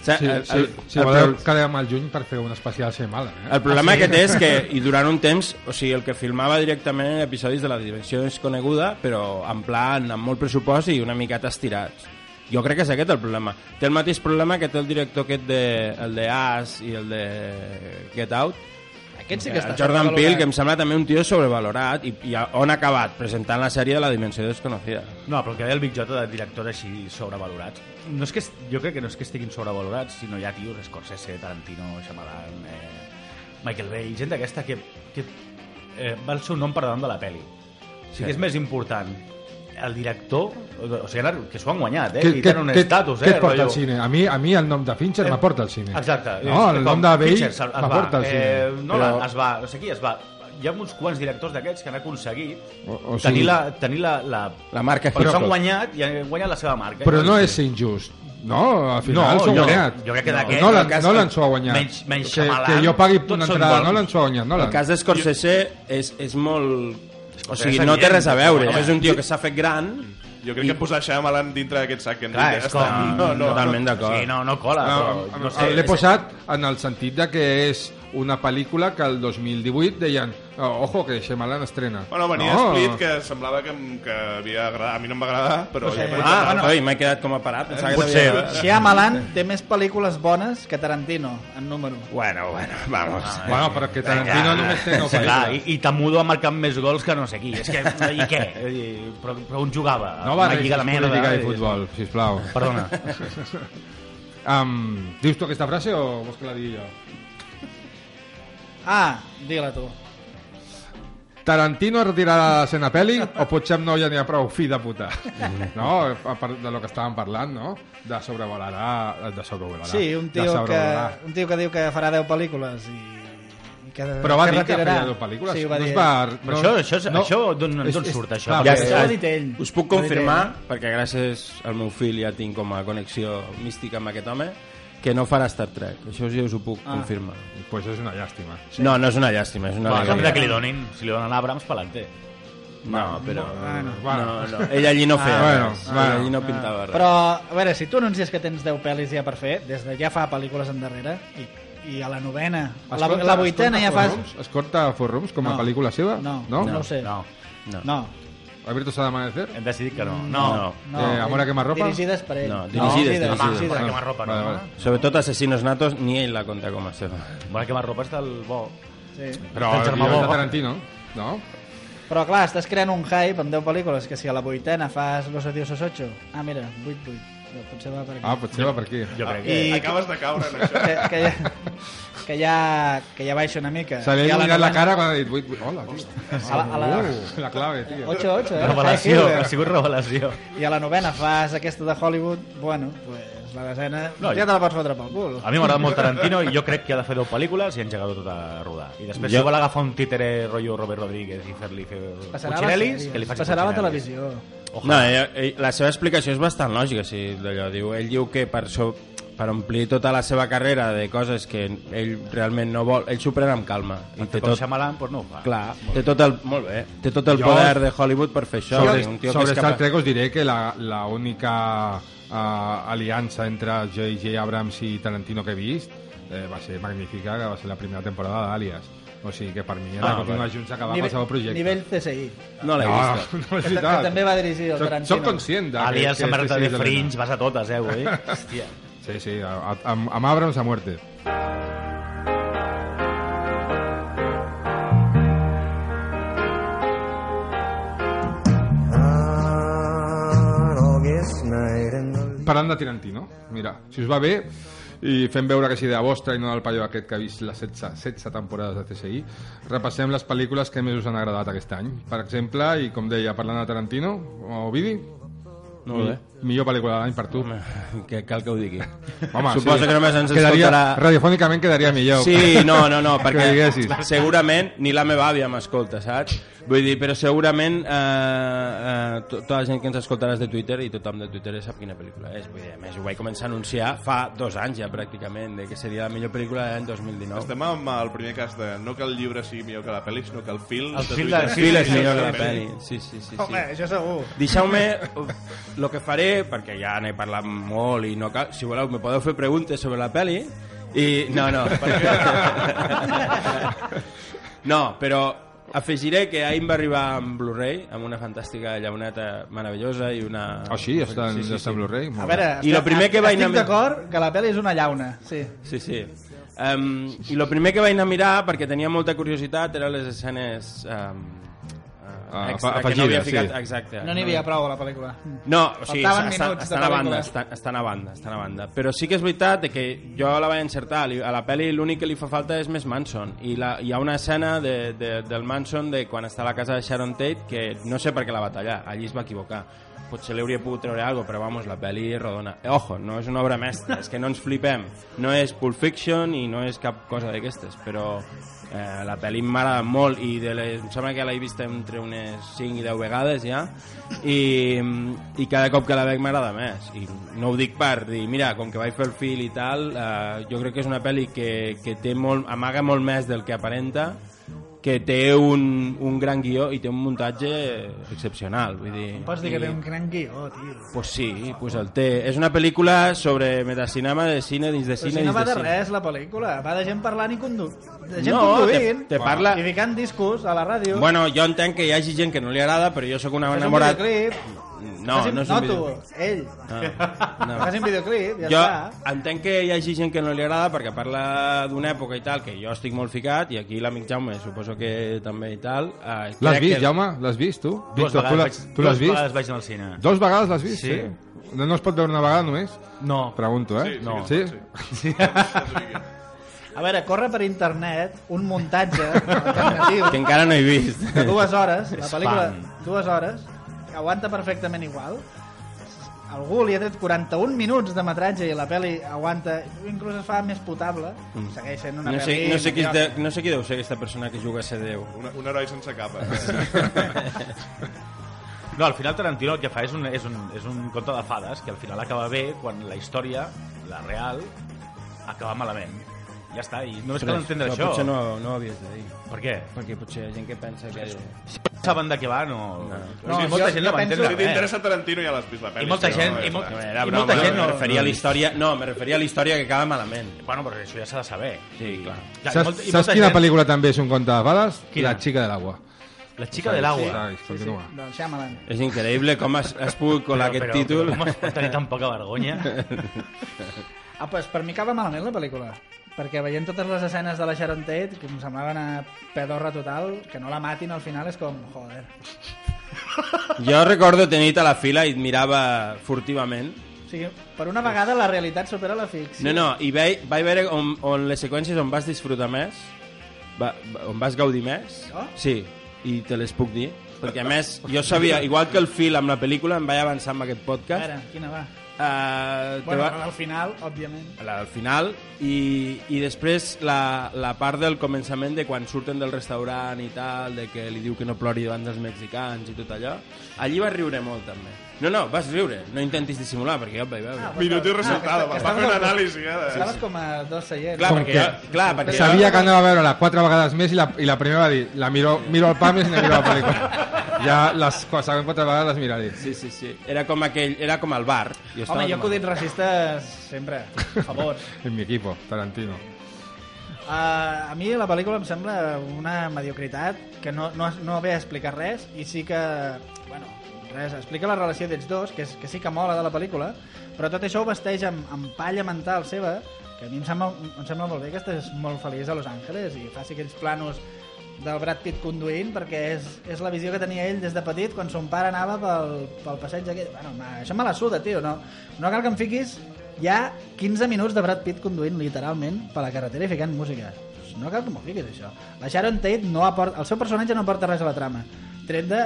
Sí, el, sí, el, sí, el, voleu pro- quedem al juny per fer un especial Shyamalan, eh? el problema que té és que i durant un temps, o sigui, el que filmava directament en episodis de la dimensió desconeguda, però en plan amb molt pressupost i una miqueta estirats. Jo crec que és aquest el problema. Té el mateix problema que té el director aquest de, el de As i el de Get Out, Aquest sí que està el Jordan. Peele, que em sembla també un tio sobrevalorat i, i a- on ha acabat? Presentant la sèrie de la dimensió desconocida. No, però el que deia el Big Jota de directors així sobrevalorats. No és que, es- jo crec que no és que estiguin sobrevalorats, sinó hi ha tios, Scorsese, Tarantino, Shyamalan, eh, Michael Bay, gent d'aquesta que, que eh, va el seu nom per davant de la peli. O sigui, és més important el director, o sigui, que s'ho han guanyat, eh? I tenen un estatus, què eh? et porta al cine? A mi, a mi el nom de Fincher Eh, m'aporta al cine. Exacte. No, És el nom de va, m'aporta al cine. Eh, Nolan Però- es va, no sé qui es va... Hi ha uns quants directors d'aquests que han aconseguit O- o tenir, sigui- la, tenir la, la, La marca Però s'han guanyat i han guanyat la seva marca. Però no és injust. No, al final No, s'ho ha jo- guanyat. jo crec que no, d'aquest- no, cas- no l'han s'ho ha guanyat. menys- menys que, que jo pagui una entrada, no l'han s'ho ha guanyat. No El cas d'Scorsese és, és molt... O sigui, no té res a veure. home. És un tio que s'ha fet gran Jo crec que posar Shyamalan dintre d'aquest sac que Clar, és com... No, no, Totalment d'acord. Sí, no, no cola, No, però... No sé, L'he posat en el sentit de que és una pel·lícula que el 2018 deien oh, ojo, que Shyamalan estrena. Bueno, venia no. Split, que semblava que, que havia agradat. A mi no em va agradar, però... Sí. ja Ah, oi, m'he quedat com a parat. Pensava que Potser. Shyamalan té més pel·lícules bones que Tarantino, en número. Bueno, bueno, vamos. Bueno, però que Tarantino només té no Sí, clar, pel·lícules. i, i Tamudo ha marcat més gols que no sé qui. És que, i què? I, però, però on jugava? No barregis lliga de merda. política i i- futbol, sisplau. Perdona. Um, dius tu aquesta frase o vols que la digui jo? Ah, digue-la tu. Tarantino retirarà de l'escena pel·li o potser amb no ja n'hi ha prou fi de puta? No? A part de lo que estàvem parlant, no? De sobrevalorar... De sobrevalorar. Sí, un de tio, que, un tio que diu que farà 10 pel·lícules i, que, Però va que dir que retirarà. feia dues pel·lícules. Sí, va no dir. va, Però això, això, és- això d'on surt, això? clar, Ja Això ho ha dit ell. Us puc confirmar, perquè gràcies al meu fill ja tinc com a connexió mística amb aquest home, que no farà Star Trek. Això sí us ho puc Ah. confirmar. Pues és una llàstima. No, no és una llàstima, és una No, alegria. que li donin. Si li donen a Abrams, pelante. No, però... Bueno. No, no. Ell allí no feia Ah, bueno, res. bueno. Allí no pintava res. Però, a veure, si tu anuncies que tens 10 pel·lis ja per fer, des de ja fa pel·lícules endarrere, i, i a la novena, a la, Escolta- la vuitena ja escolta fas... Escolta Forrums com a No. pel·lícula seva? No, no? no ho sé. No, No. No, ¿Abiertos al amanecer? hem decidit que no. no, No. no. Eh, Amor a quemarropa? Dirigides per ell. No, dirigides, dirigides. Home, dirigides. para quemar ropa, no. Vale, vale. Sobretot Assassinos Natos, ni ell la conta com a seva. Para quemar ropa és del bo. Sí. Però el germà bo. Tarantino, no? Però clar, estàs creant un hype amb 10 pel·lícules, que si a la vuitena fas Los odiosos 8, ah mira, 8, 8, potser va per aquí. Ah, potser va per aquí. Jo crec I- que... Acabes de caure en això. que, que, ja, que, ja, que ja baixa una mica. Se li I ha a il·luminat la cara quan ha dit... Hola, tio. A la, a la, Uh, la clave, tio. 8, 8, eh? Revelació, High ha sigut revelació. I a la novena fas aquesta de Hollywood, bueno, pues la desena No, ja te la pots fotre pel cul. A mi m'agrada molt Tarantino i jo crec que ha de fer 10 pel·lícules i engegar tot a rodar. I després Jo- si vol agafar un títere rotllo Robert Rodríguez i fer-li fer Passarà a la Puccinellis, sèrie, que li faci Passarà a la Puccinellis. Televisió. No, ell, ell, la seva explicació és bastant lògica, sí, d'allò. Diu, ell diu que per, so, per omplir tota la seva carrera de coses que ell realment no vol, ell s'ho pren amb calma. I té Com tot, Shyamalan, doncs no ho fa. clar, té tot el, molt bé, té tot el Jo- poder de Hollywood per fer això. Sobre, és un tio sobre que Star. Trek us diré que la, la única uh, aliança entre J.J. Abrams i Tarantino que he vist eh, va ser magnífica, que va ser la primera temporada d'Alias. O sigui que per mi era Ah, continuar junts a acabar qualsevol projecte. nivell CSI. No l'he no, vist. no, Que, és que veritat. també va dirigir el Soc, Tarantino. soc conscient de Alias que, s'ha que de Fringe, vas a totes, eh, avui. Hòstia. Sí, sí, a, a, amb, amb Abrams a muerte. Parlant de Tarantino, mira, si us va bé i fem veure que és idea vostra i no del paio aquest que ha vist les 16, 16 temporades de CSI, repassem les pel·lícules que més us han agradat aquest any. Per exemple, i com deia, parlant de Tarantino, Ovidi, No ho sé. millor pel·lícula de l'any per tu. Home, que cal que ho digui. Home, Suposo que només ens quedaria, escoltarà... Radiofònicament quedaria millor. Sí, no, no, no, perquè segurament ni la meva àvia m'escolta, saps? Vull dir, però segurament eh, eh, to- tota la gent que ens escoltarà és de Twitter i tothom de Twitter sap quina pel·lícula és. Vull dir, a més, ho vaig començar a anunciar fa dos anys ja, pràcticament, de que seria la millor pel·lícula de l'any 2019. Estem amb el primer cas de no que el llibre sigui millor que la pel·li, sinó que el fil... El de fil Twitter de- Phil és millor que la pel·li. Sí, sí, sí. Home, sí. això segur. Deixeu-me el que faré, perquè ja n'he parlat molt i no cal, si voleu me podeu fer preguntes sobre la peli i no, no no, però afegiré que ahir em va arribar en Blu-ray amb una fantàstica llauneta meravellosa i una... Oh, sí, està en, ja està en Blu-ray. A veure, I lo primer que vaig estic anar- d'acord que la pel·li és una llauna, sí. Sí, sí. Um, I el primer que vaig anar a mirar, perquè tenia molta curiositat, eren les escenes um, Ah, extra, afa- que no havia ficat, sí. exacte. No n'hi havia prou a la pel·lícula. No, o sigui, Faltaven estan, minuts de estan a banda, estan, estan a banda, estan a banda. Però sí que és veritat de que jo la vaig encertar. A la pel·li l'únic que li fa falta és més Manson. I la, hi ha una escena de, de, del Manson de quan està a la casa de Sharon Tate que no sé per què la va tallar, allí es va equivocar. Potser li hauria pogut treure alguna però vamos, la pel·li és rodona. Eh, ojo, no és una obra mestra, és que no ens flipem. No és Pulp Fiction i no és cap cosa d'aquestes, però eh, la pel·li m'agrada molt i de les, em sembla que l'he vist entre unes 5 i 10 vegades ja i, i cada cop que la veig m'agrada més. I no ho dic per dir, mira, com que vaig fer el fil i tal, eh, jo crec que és una pel·li que, que té molt, amaga molt més del que aparenta que té un, un gran guió i té un muntatge excepcional vull dir, Pots dir que té un gran guió, tio. Pues sí, pues el té. És una pel·lícula sobre metacinema de cine dins de Però cine si no va de de res, la pel·lícula. Va de gent parlant i condu... de gent No, conduint te- te parla- i ficant discos a la ràdio. Bueno, jo entenc que hi hagi gent que no li agrada, però jo sóc un Fes un enamorat... videoclip. No, no és un no videoclip. tu, ell. No, no. Fes un videoclip, ja jo està. entenc que hi hagi gent que no li agrada perquè parla d'una època i tal, que jo estic molt ficat, i aquí l'amic Jaume suposo que també i tal. Eh, L'has vist, que... Jaume? L'has vist, tu? Dues Víctor, tu vegades, l'has- vaig, tu l'has dues vist? vegades vaig anar al cine. Dos vegades l'has vist? Sí. No, no es pot veure una vegada només? No. Pregunto, eh? Sí, sí, No. Sí? sí. A veure, corre per internet un muntatge alternatiu Que encara no he vist. de dues hores, la pel·lícula, dues hores, aguanta perfectament igual. Algú li ha tret 41 minuts de metratge i la pel·li aguanta, inclús es fa més potable, segueix sent una Mm. No sé, pel·li... no, sé qui de, no sé qui deu ser aquesta persona que juga a ser Déu. Un, un heroi sense capa. No, al final Tarantino el que fa és un, és, un, és un conte de fades que al final acaba bé quan la història, la real, acaba malament. Ja està, i només cal entendre Però això. Potser no, no ho havies de dir. Per què? Perquè potser hi ha gent que pensa que... Saben de què va, no... No, no I molta jo- gent no va entendre Si res. t'interessa Tarantino ja l'has vist la pel·li. I molta si no, gent- ja i molt-. No, era I molta gent me no- referia a la història... No, me referia a la història que acaba malament. Bueno, però això ja s'ha de saber. Sí, clar. Saps, molta- saps molta quina gent- pel·lícula també és un conte de fades? Quina? La xica de l'agua. La xica de l'agua. Saps, continua. Del Shyamalan. És increïble com has, has pogut colar aquest títol. Com es pot tenir tan poca vergonya? Ah, pues per mi acaba malament la pel·lícula perquè veient totes les escenes de la Sharon Tate que em semblaven a pedorra total que no la matin al final és com joder Jo recordo tenir a la fila i et mirava furtivament. o sigui, per una vegada la realitat supera la ficció No, no, i vaig, vaig veure on, on les seqüències on vas disfrutar més, va, on vas gaudir més, Jo? sí, i te les puc dir. Perquè a més, jo sabia, igual que el fil amb la pel·lícula, em vaig avançar amb aquest a podcast, veure, quina va? Uh, bueno, va, al final, òbviament. La del final i, i després la, la part del començament de quan surten del restaurant i tal, de que li diu que no plori davant dels mexicans i tot allò. Allí vas riure molt també no, no, vas riure, no intentis dissimular perquè jo et vaig veure Ah, Minut i resultado. que Va fer una anàlisi, eh? de- estaves com a dos seients clar, Com perquè, que- jo, clar, perquè jo, Sabia que anava a veure-la quatre vegades més i la, i la primera va dir la miro, miro el Pames i no miro la pel·lícula. Ja les següents quatre vegades les miraré. sí, sí, sí, era com aquell era com el bar jo home, jo com- acudits racistes sempre, a favor En mi equipo, Tarantino. Uh, a mi la pel·lícula em sembla una mediocritat que no, no, no ve a explicar res i sí que, res, explica la relació d'ells dos, que, és, que sí que mola de la pel·lícula, però tot això ho vesteix amb, amb palla mental seva, que a mi em sembla, em sembla molt bé que estàs molt feliç a Los Angeles i faci aquells planos del Brad Pitt conduint perquè és, és la visió que tenia ell des de petit quan son pare anava pel, pel passeig aquell. Bueno, ma, això me la suda, tio. No, no cal que em fiquis ha 15 minuts de Brad Pitt conduint literalment per la carretera i ficant música. No cal que m'ho fiquis, això. La Sharon Tate no aporta... El seu personatge no aporta res a la trama. Tret de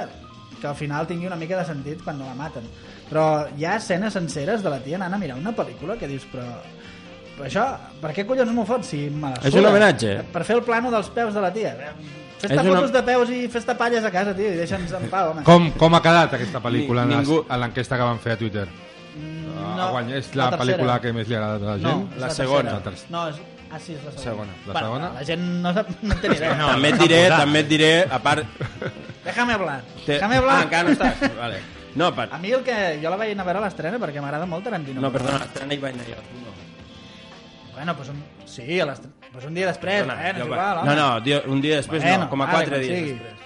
que al final tingui una mica de sentit quan no la maten. Però hi ha escenes senceres de la tia anant a mirar una pel·lícula que dius, però però això, per què collons m'ho fots? Si me la És un homenatge. Per fer el plano dels peus de la tia. Fes-te una- fotos de peus i fes-te palles a casa, tio, i deixa'ns en pau, home. Com, com ha quedat aquesta pel·lícula Ni- en ningú- les- en l'enquesta que van fer a Twitter? No, Ah, guanya, és la la, tercera. pel·lícula que més li agrada a la No, gent? és La la segona. La tercera. No, és... Ah, sí, és la segona. Segona. La Bueno, segona? La gent no, sap, no té ni idea. No, també et diré, també et diré, a part... Déjame hablar. Té... Déjame hablar. Ah, encara no estàs? Vale. No, per... A mi el que... Jo la vaig anar a veure a l'estrena perquè m'agrada molt Tarantino. No, perdona, l'estrena hi vaig anar jo, no. Bueno, pues un... Sí, a l'estrena. Pues un dia després, Perdona, eh? No, jo és va- igual, home. no, no, un dia després Bueno, no, com a vale, quatre dies sigui. després.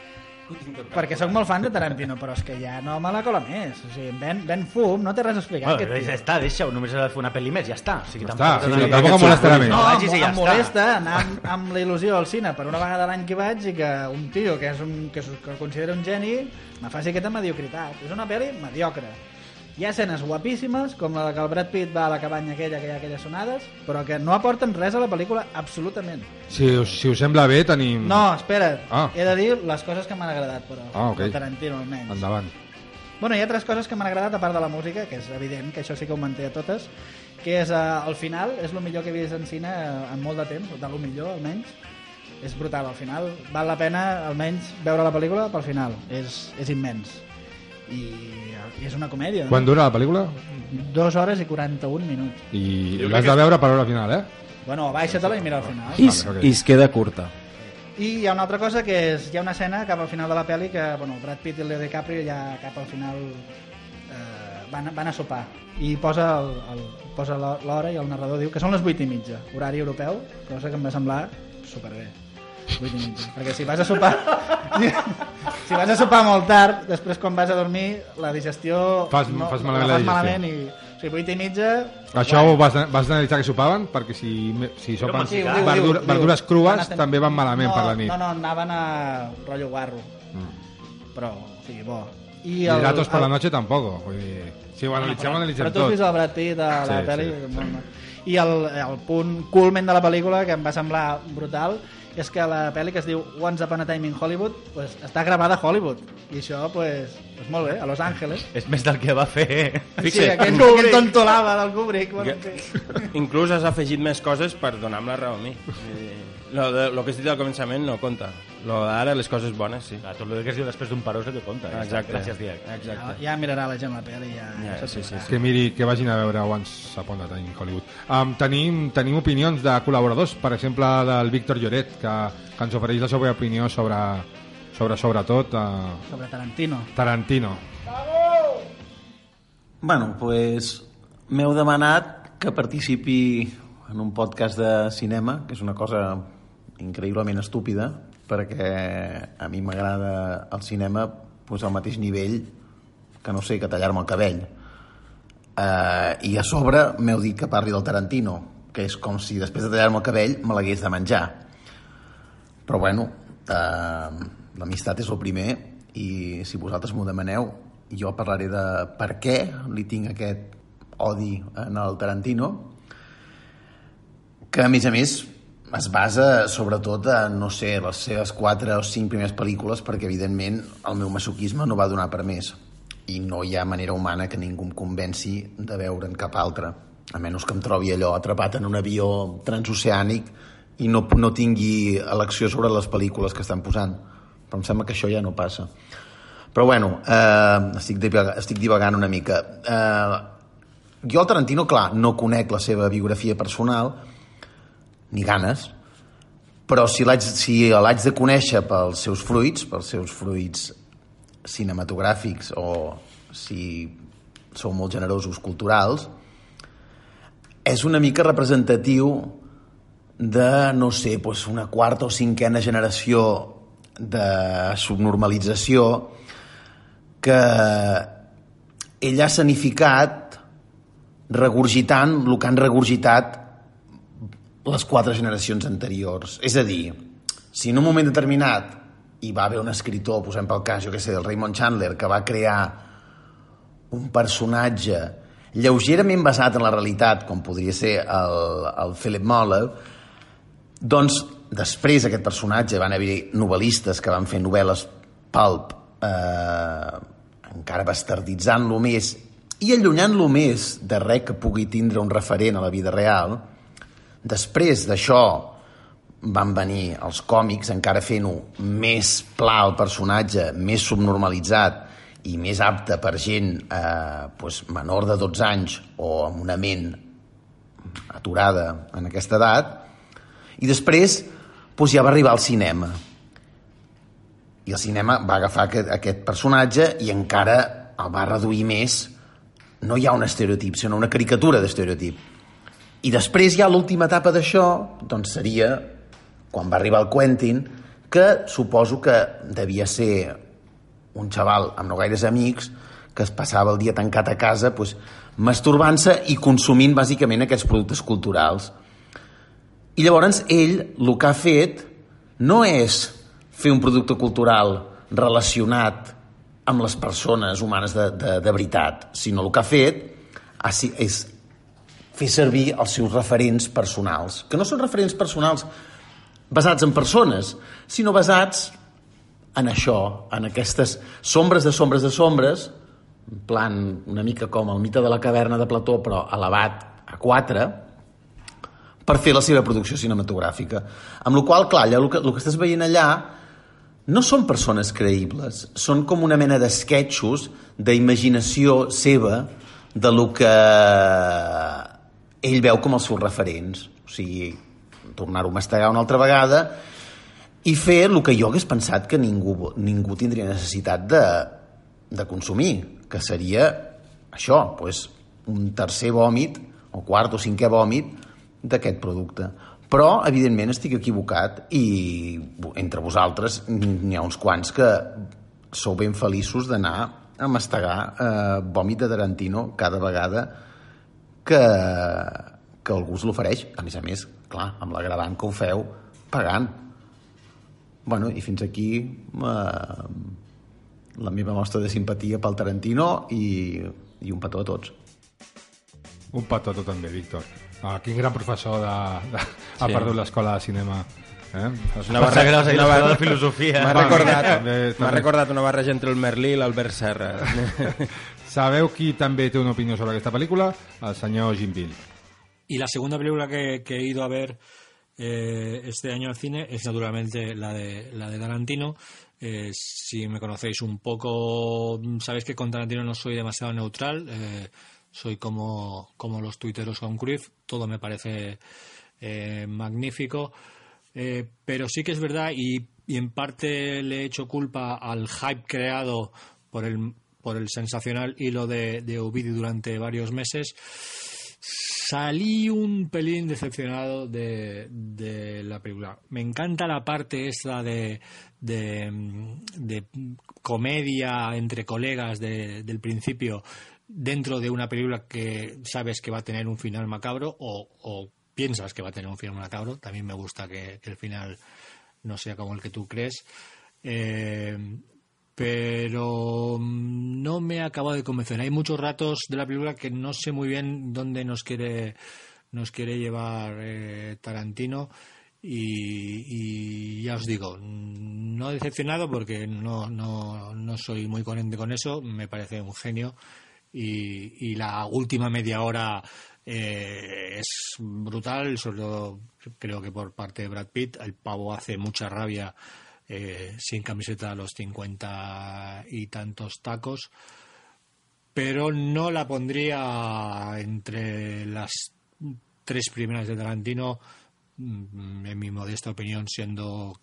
Perquè sóc molt fan de Tarantino, però és que ja no me la cola més. O sigui, ven, ven fum, no té res a explicar. Bueno, aquest ja està, deixa-ho, només ha de fer una pel·li més, ja està. O sigui, Ja tampoc està, sí, no, tampoc em molestarà més. No, No, vagis i ja em està. molesta anar amb, amb la il·lusió al cine per una vegada l'any que vaig i que un tio que, és un, que, es- que el considera un geni me faci aquesta mediocritat. És una pel·li mediocre. Hi ha escenes guapíssimes, com la que el Brad Pitt va a la cabanya aquella, que hi ha aquelles sonades, però que no aporten res a la pel·lícula absolutament. Si us, si us sembla bé, tenim... No, espera, Ah. he de dir les coses que m'han agradat, però, Ah, ok. de Tarantino almenys. Endavant. Bueno, hi ha tres coses que m'han agradat a part de la música, que és evident, que això sí que ho manté a totes, que és uh, al final, és el millor que he vist en cine eh, en molt de temps, de lo millor almenys. És brutal, al final val la pena almenys veure la pel·lícula pel final, és, és immens. I, I és una comèdia. Quan dura la pel·lícula? Dos hores i 41 minuts. I l'has de veure per l'hora final, eh? Bueno, baixa-te-la i mira al final. I, Vale, ok. I es queda curta. I hi ha una altra cosa que és, hi ha una escena cap al final de la pel·li que bueno, Brad Pitt i el Leo DiCaprio ja cap al final eh, van, van a sopar i posa el, el, posa l'ho- l'hora i el narrador diu que són les 8 i mitja, horari europeu, cosa que em va semblar superbé. 8 i mitja. Perquè si vas a sopar si, si vas a sopar molt tard, després quan vas a dormir la digestió Fas- fas malament la fas digestió. malament i, o sigui, 8 i mitja Això ho vas, vas analitzar que sopaven? Perquè si, si sopen Sí, diu, verdura, diu, verdures crues ten- també van malament no, per la nit. No, no, anaven a rotllo guarro. Però, o sigui, bo. I Hidratos per la noche tampoco. Vull dir, si ho analitzem, ho analitzem Però tu has tot. vist el Brad Pitt a la Sí, pel·li? sí, molt. I el, el punt culmen de la pel·lícula, que em va semblar brutal, és que la pel·li que es diu Once Upon a Time in Hollywood pues, està gravada a Hollywood. I això, pues, pues molt bé, a Los Angeles. És més del que va fer... Sí, Fixa't. aquest, aquest tontolava del Kubrick. Bueno, sí. Inclús has afegit més coses per donar-me la raó a mi. Lo, de, lo que has dit al començament no compta. Lo d'ara, les coses bones, sí. Clar, tot el que es diu després d'un paró és el que compta. ja està. Exacte. Gràcies, Diego. Ja, Exacte. ja mirarà la gent la pel·li. Ja, Ja, ja sí, sí, Que miri, que vagin a veure Once Upon a Time in Hollywood. Um, tenim, tenim opinions de col·laboradors, per exemple, del Víctor Lloret, que, que ens ofereix la seva opinió sobre, sobre sobretot, uh, Sobre Tarantino. Tarantino. Bueno, pues m'heu demanat que participi en un podcast de cinema, que és una cosa increïblement estúpida, perquè a mi m'agrada el cinema pues, al mateix nivell que, no sé, que tallar-me el cabell. Uh, I a sobre m'heu dit que parli del Tarantino, que és com si després de tallar-me el cabell me l'hagués de menjar. Però bueno, uh, l'amistat és el primer i si vosaltres m'ho demaneu, jo parlaré de per què li tinc aquest odi en el Tarantino, que a més a més es basa sobretot en, no sé, les seves quatre o cinc primeres pel·lícules perquè evidentment el meu masoquisme no va donar per més. I no hi ha manera humana que ningú em convenci de veure'n cap altra a menys que em trobi allò atrapat en un avió transoceànic i no, no tingui elecció sobre les pel·lícules que estan posant. Però em sembla que això ja no passa. Però bueno, eh, estic, divagant, estic divagant una mica. Eh, jo el Tarantino, clar, no conec la seva biografia personal ni ganes, però si l'haig si de conèixer pels seus fruits, pels seus fruits cinematogràfics o si sou molt generosos culturals, és una mica representatiu de, no sé, doncs una quarta o cinquena generació de subnormalització que ell ha sanificat regurgitant el que han regurgitat les quatre generacions anteriors. És a dir, si en un moment determinat hi va haver un escritor, posem pel cas, jo què sé, del Raymond Chandler, que va crear un personatge lleugerament basat en la realitat, com podria ser el, el Philip Marlowe, doncs després aquest personatge van haver novel·listes que van fer novel·les pulp eh, encara bastarditzant-lo més i allunyant-lo més de res que pugui tindre un referent a la vida real Després d'això van venir els còmics encara fent-ho més pla el personatge, més subnormalitzat i més apte per gent eh, pues, menor de 12 anys o amb una ment aturada en aquesta edat. I després pues, ja va arribar al cinema. I el cinema va agafar aquest, aquest personatge i encara el va reduir més. No hi ha un estereotip, sinó una caricatura d'estereotip i després ja l'última etapa d'això doncs seria quan va arribar el Quentin que suposo que devia ser un xaval amb no gaires amics que es passava el dia tancat a casa pues, masturbant-se i consumint bàsicament aquests productes culturals. I llavors ell el que ha fet no és fer un producte cultural relacionat amb les persones humanes de, de, de veritat, sinó el que ha fet ha, és fer servir els seus referents personals, que no són referents personals basats en persones, sinó basats en això, en aquestes sombres de sombres de sombres, en plan una mica com el mite de la caverna de Plató, però elevat a 4, per fer la seva producció cinematogràfica. Amb la qual clar, allà, el que, el que estàs veient allà no són persones creïbles, són com una mena d'esquetxos d'imaginació seva de lo que ell veu com els seus referents. O sigui, tornar-ho a mastegar una altra vegada i fer el que jo hagués pensat que ningú, ningú tindria necessitat de, de consumir, que seria això, pues, un tercer vòmit, o quart o cinquè vòmit, d'aquest producte. Però, evidentment, estic equivocat i entre vosaltres n'hi ha uns quants que sou ben feliços d'anar a mastegar eh, vòmit de Tarantino cada vegada que, que algú us l'ofereix. A més a més, clar, amb l'agradant que ho feu pagant. Bueno, i fins aquí eh, la meva mostra de simpatia pel Tarantino i, i un petó a tots. Un petó a tu també, Víctor. Ah, quin gran professor de, de, ha perdut l'escola de cinema. Eh? Una barreja, Gràcies, una la barra... de filosofia. M'ha recordat, també- m'ha també. recordat una barreja entre el Merlí i l'Albert Serra. Sabeu qui també té una opinió sobre aquesta pel·lícula? El senyor Jim Bill. Y la segunda película que, he ido a ver eh, este año al cine es naturalmente la de, la de Tarantino. Eh, si me conocéis un poco, sabéis que con Tarantino no soy demasiado neutral. eh, soy como, como los tuiteros con Cruyff. Todo me parece magnífico. Pero sí que es verdad, y en parte le he hecho culpa al hype creado por el, por el sensacional hilo de, de durante varios meses. Salí un pelín decepcionado de, la película. Me encanta la parte esta de, comedia entre colegas de- del principio dentro de una película que sabes que va a tener un final macabro o, o piensas que va a tener un final macabro. También me gusta que, que el final no sea como el que tú crees. Eh, pero mm, no me ha acabado de convencer. Hay muchos ratos de la película que no sé muy bien dónde nos quiere nos quiere llevar eh, Tarantino y, ya os digo, mm, no decepcionado porque no, no, no soy muy coherente con eso, me parece un genio y, y la última media hora eh, es brutal, sobre todo creo que por parte de Brad Pitt, el pavo hace mucha rabia eh, sin camiseta a los cincuenta y tantos tacos, pero no la pondría entre las tres primeras de Tarantino, mm, en mi modesta opinión, siendo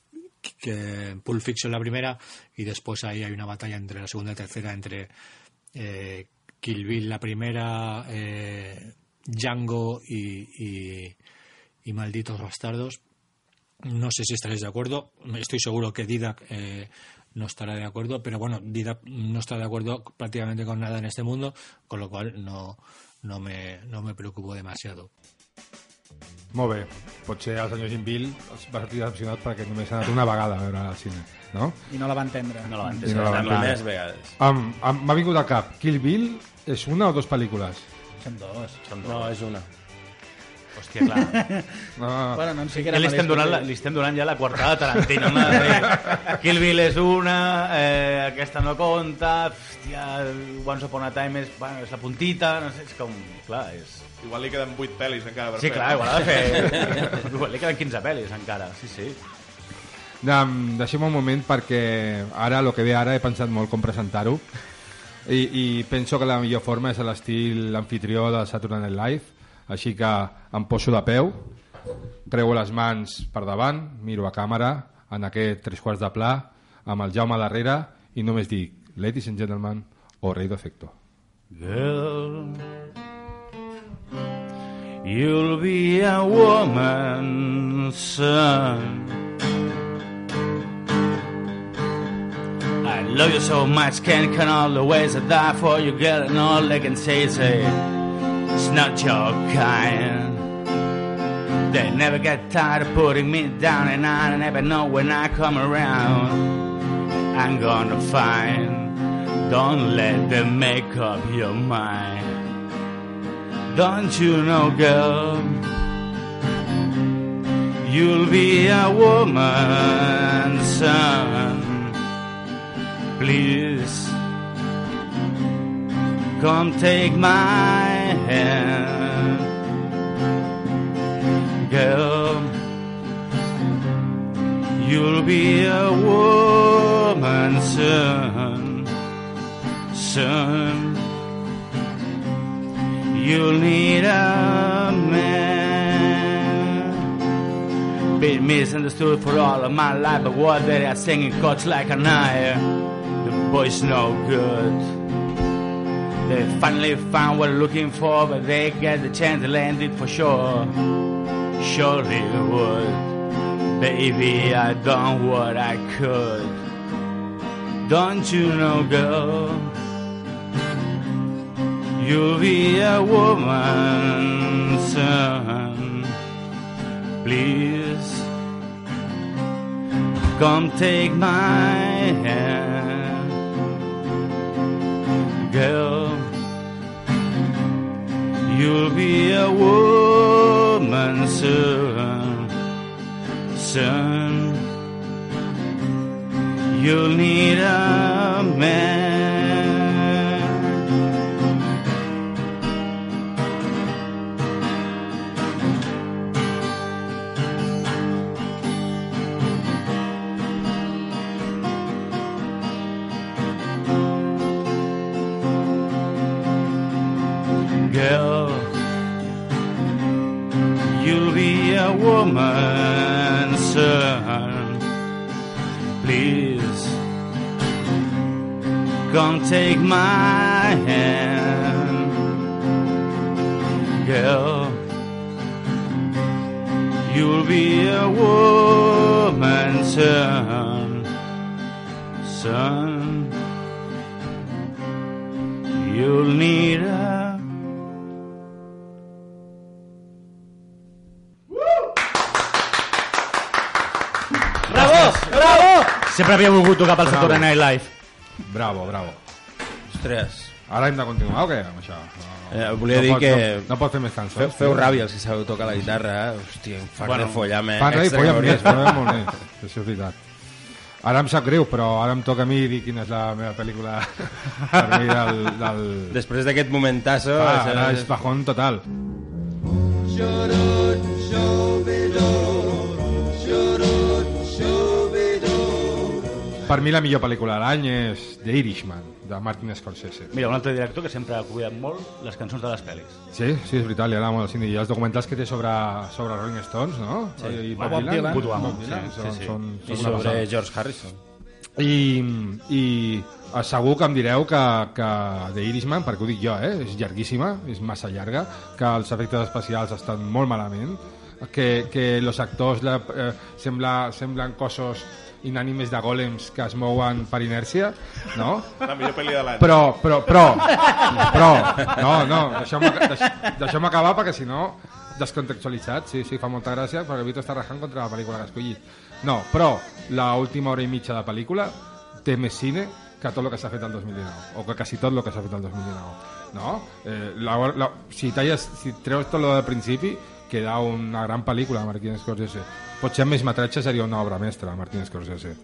que Pulp la primera y después ahí hay una batalla entre la segunda y tercera entre eh, Kill Bill la primera, eh, Django y- y Malditos Bastardos. No sé si estaréis de acuerdo. Estoy seguro que Didac eh, no estará de acuerdo, pero bueno, Didac no está de acuerdo prácticamente con nada en este mundo, con lo cual no, no, me, no me preocupo demasiado. Molt bé. Potser el senyor Jim Bill va sortir decepcionat perquè només ha anat una vegada a veure al cine, no? I no la va entendre. No la van I no la va entendre. Més vegades. M'ha vingut al cap. Kill Bill és una o dues pel·lícules? Són dos. No, és una. Hòstia, clar. No, no. Bueno, no en sé Ja li, estem donant la, li estem donant ja la quartada de Tarantino. No? De, Kill Bill és una, eh, aquesta no compta, hòstia, Once Upon a Time és, bueno, és la puntita, no sé, és com... Clar, és... Igual li queden 8 pel·lis encara per Sí, fer. clar, igual ha de fer... Igual li queden 15 pel·lis encara, sí, sí. Um, deixem un moment perquè ara, el que ve ara, he pensat molt com presentar-ho i, i penso que la millor forma és a l'estil anfitrió de Saturday Night Live així que em poso de peu creuo les mans per davant miro a càmera en aquest tres quarts de pla amb el Jaume darrere i només dic Ladies and gentlemen o rei d'efecto Girl, you'll be a woman soon. I love you so much, can't count all the ways I die for you, girl, and all I can say is hey, it's not your kind. They never get tired of putting me down, and I never know when I come around. I'm gonna find. Don't let them make up your mind. Don't you know, girl? You'll be a woman, son. Please come take my hand, girl. You'll be a woman soon, soon. You'll need a man. Been misunderstood for all of my life, but what they are singing cuts like a knife. The boy's no good. They finally found what they're looking for, but they get the chance to land it for sure. Surely would. Baby, I done what I could. Don't you know, girl? You'll be a woman soon. Please come take my hand, girl. You'll be a woman soon, soon. You'll need a man. Woman soon. Please come take my hand, girl. You'll be a woman soon, son. You'll need Sempre havia volgut tocar pel Saturday Night Live. bravo, bravo Ostres. ara hem de continuar o què amb això? No, Eh, volia dir pot, que- no, no pot fer més cançons Feu, feu ràbia els que sabeu tocar la guitarra, eh? Hòstia, un fart Bueno, de follame. Fan rei, extra folla que més, folla molt més. Això és veritat. Ara em sap greu, però ara em toca a mi dir quina és la meva pel·lícula per mi del... del... Després d'aquest momentazo... Ah, ara és bajón total. Per mi la millor pel·lícula de l'any és The Irishman, de Martin Scorsese. Mira, un altre director que sempre ha cuidat molt les cançons de les pel·lis. Sí, sí, és veritat, li agrada molt el cine. I els documentals que té sobre, sobre Rolling Stones, no? Sí. I Bob, Bob Dylan. Bob Dylan. Bob Dylan, Sí, són, sí, sí. són, I són una sobre passada. George Harrison. I, i segur que em direu que, que The Irishman, perquè ho dic jo, eh, és llarguíssima, és massa llarga, que els efectes especials estan molt malament, que, que los actors la, eh, sembla, semblen cossos inànimes de golems que es mouen per inèrcia, no? La millor pel·li de l'any. Però, però, però, però, no, no, deixeu-me deix, deixeu acabar perquè si no, descontextualitzat, sí, sí, fa molta gràcia, perquè Vito està rajant contra la pel·lícula que ha escollit. No, però la última hora i mitja de pel·lícula té més cine que tot el que s'ha fet el 2019, o que quasi tot el que s'ha fet el 2019. No? Eh, la, la, si, talles, si treus tot lo del principi, queda una gran pel·lícula de Martin Scorsese. Potser amb més metratge seria una obra mestra Martin Scorsese.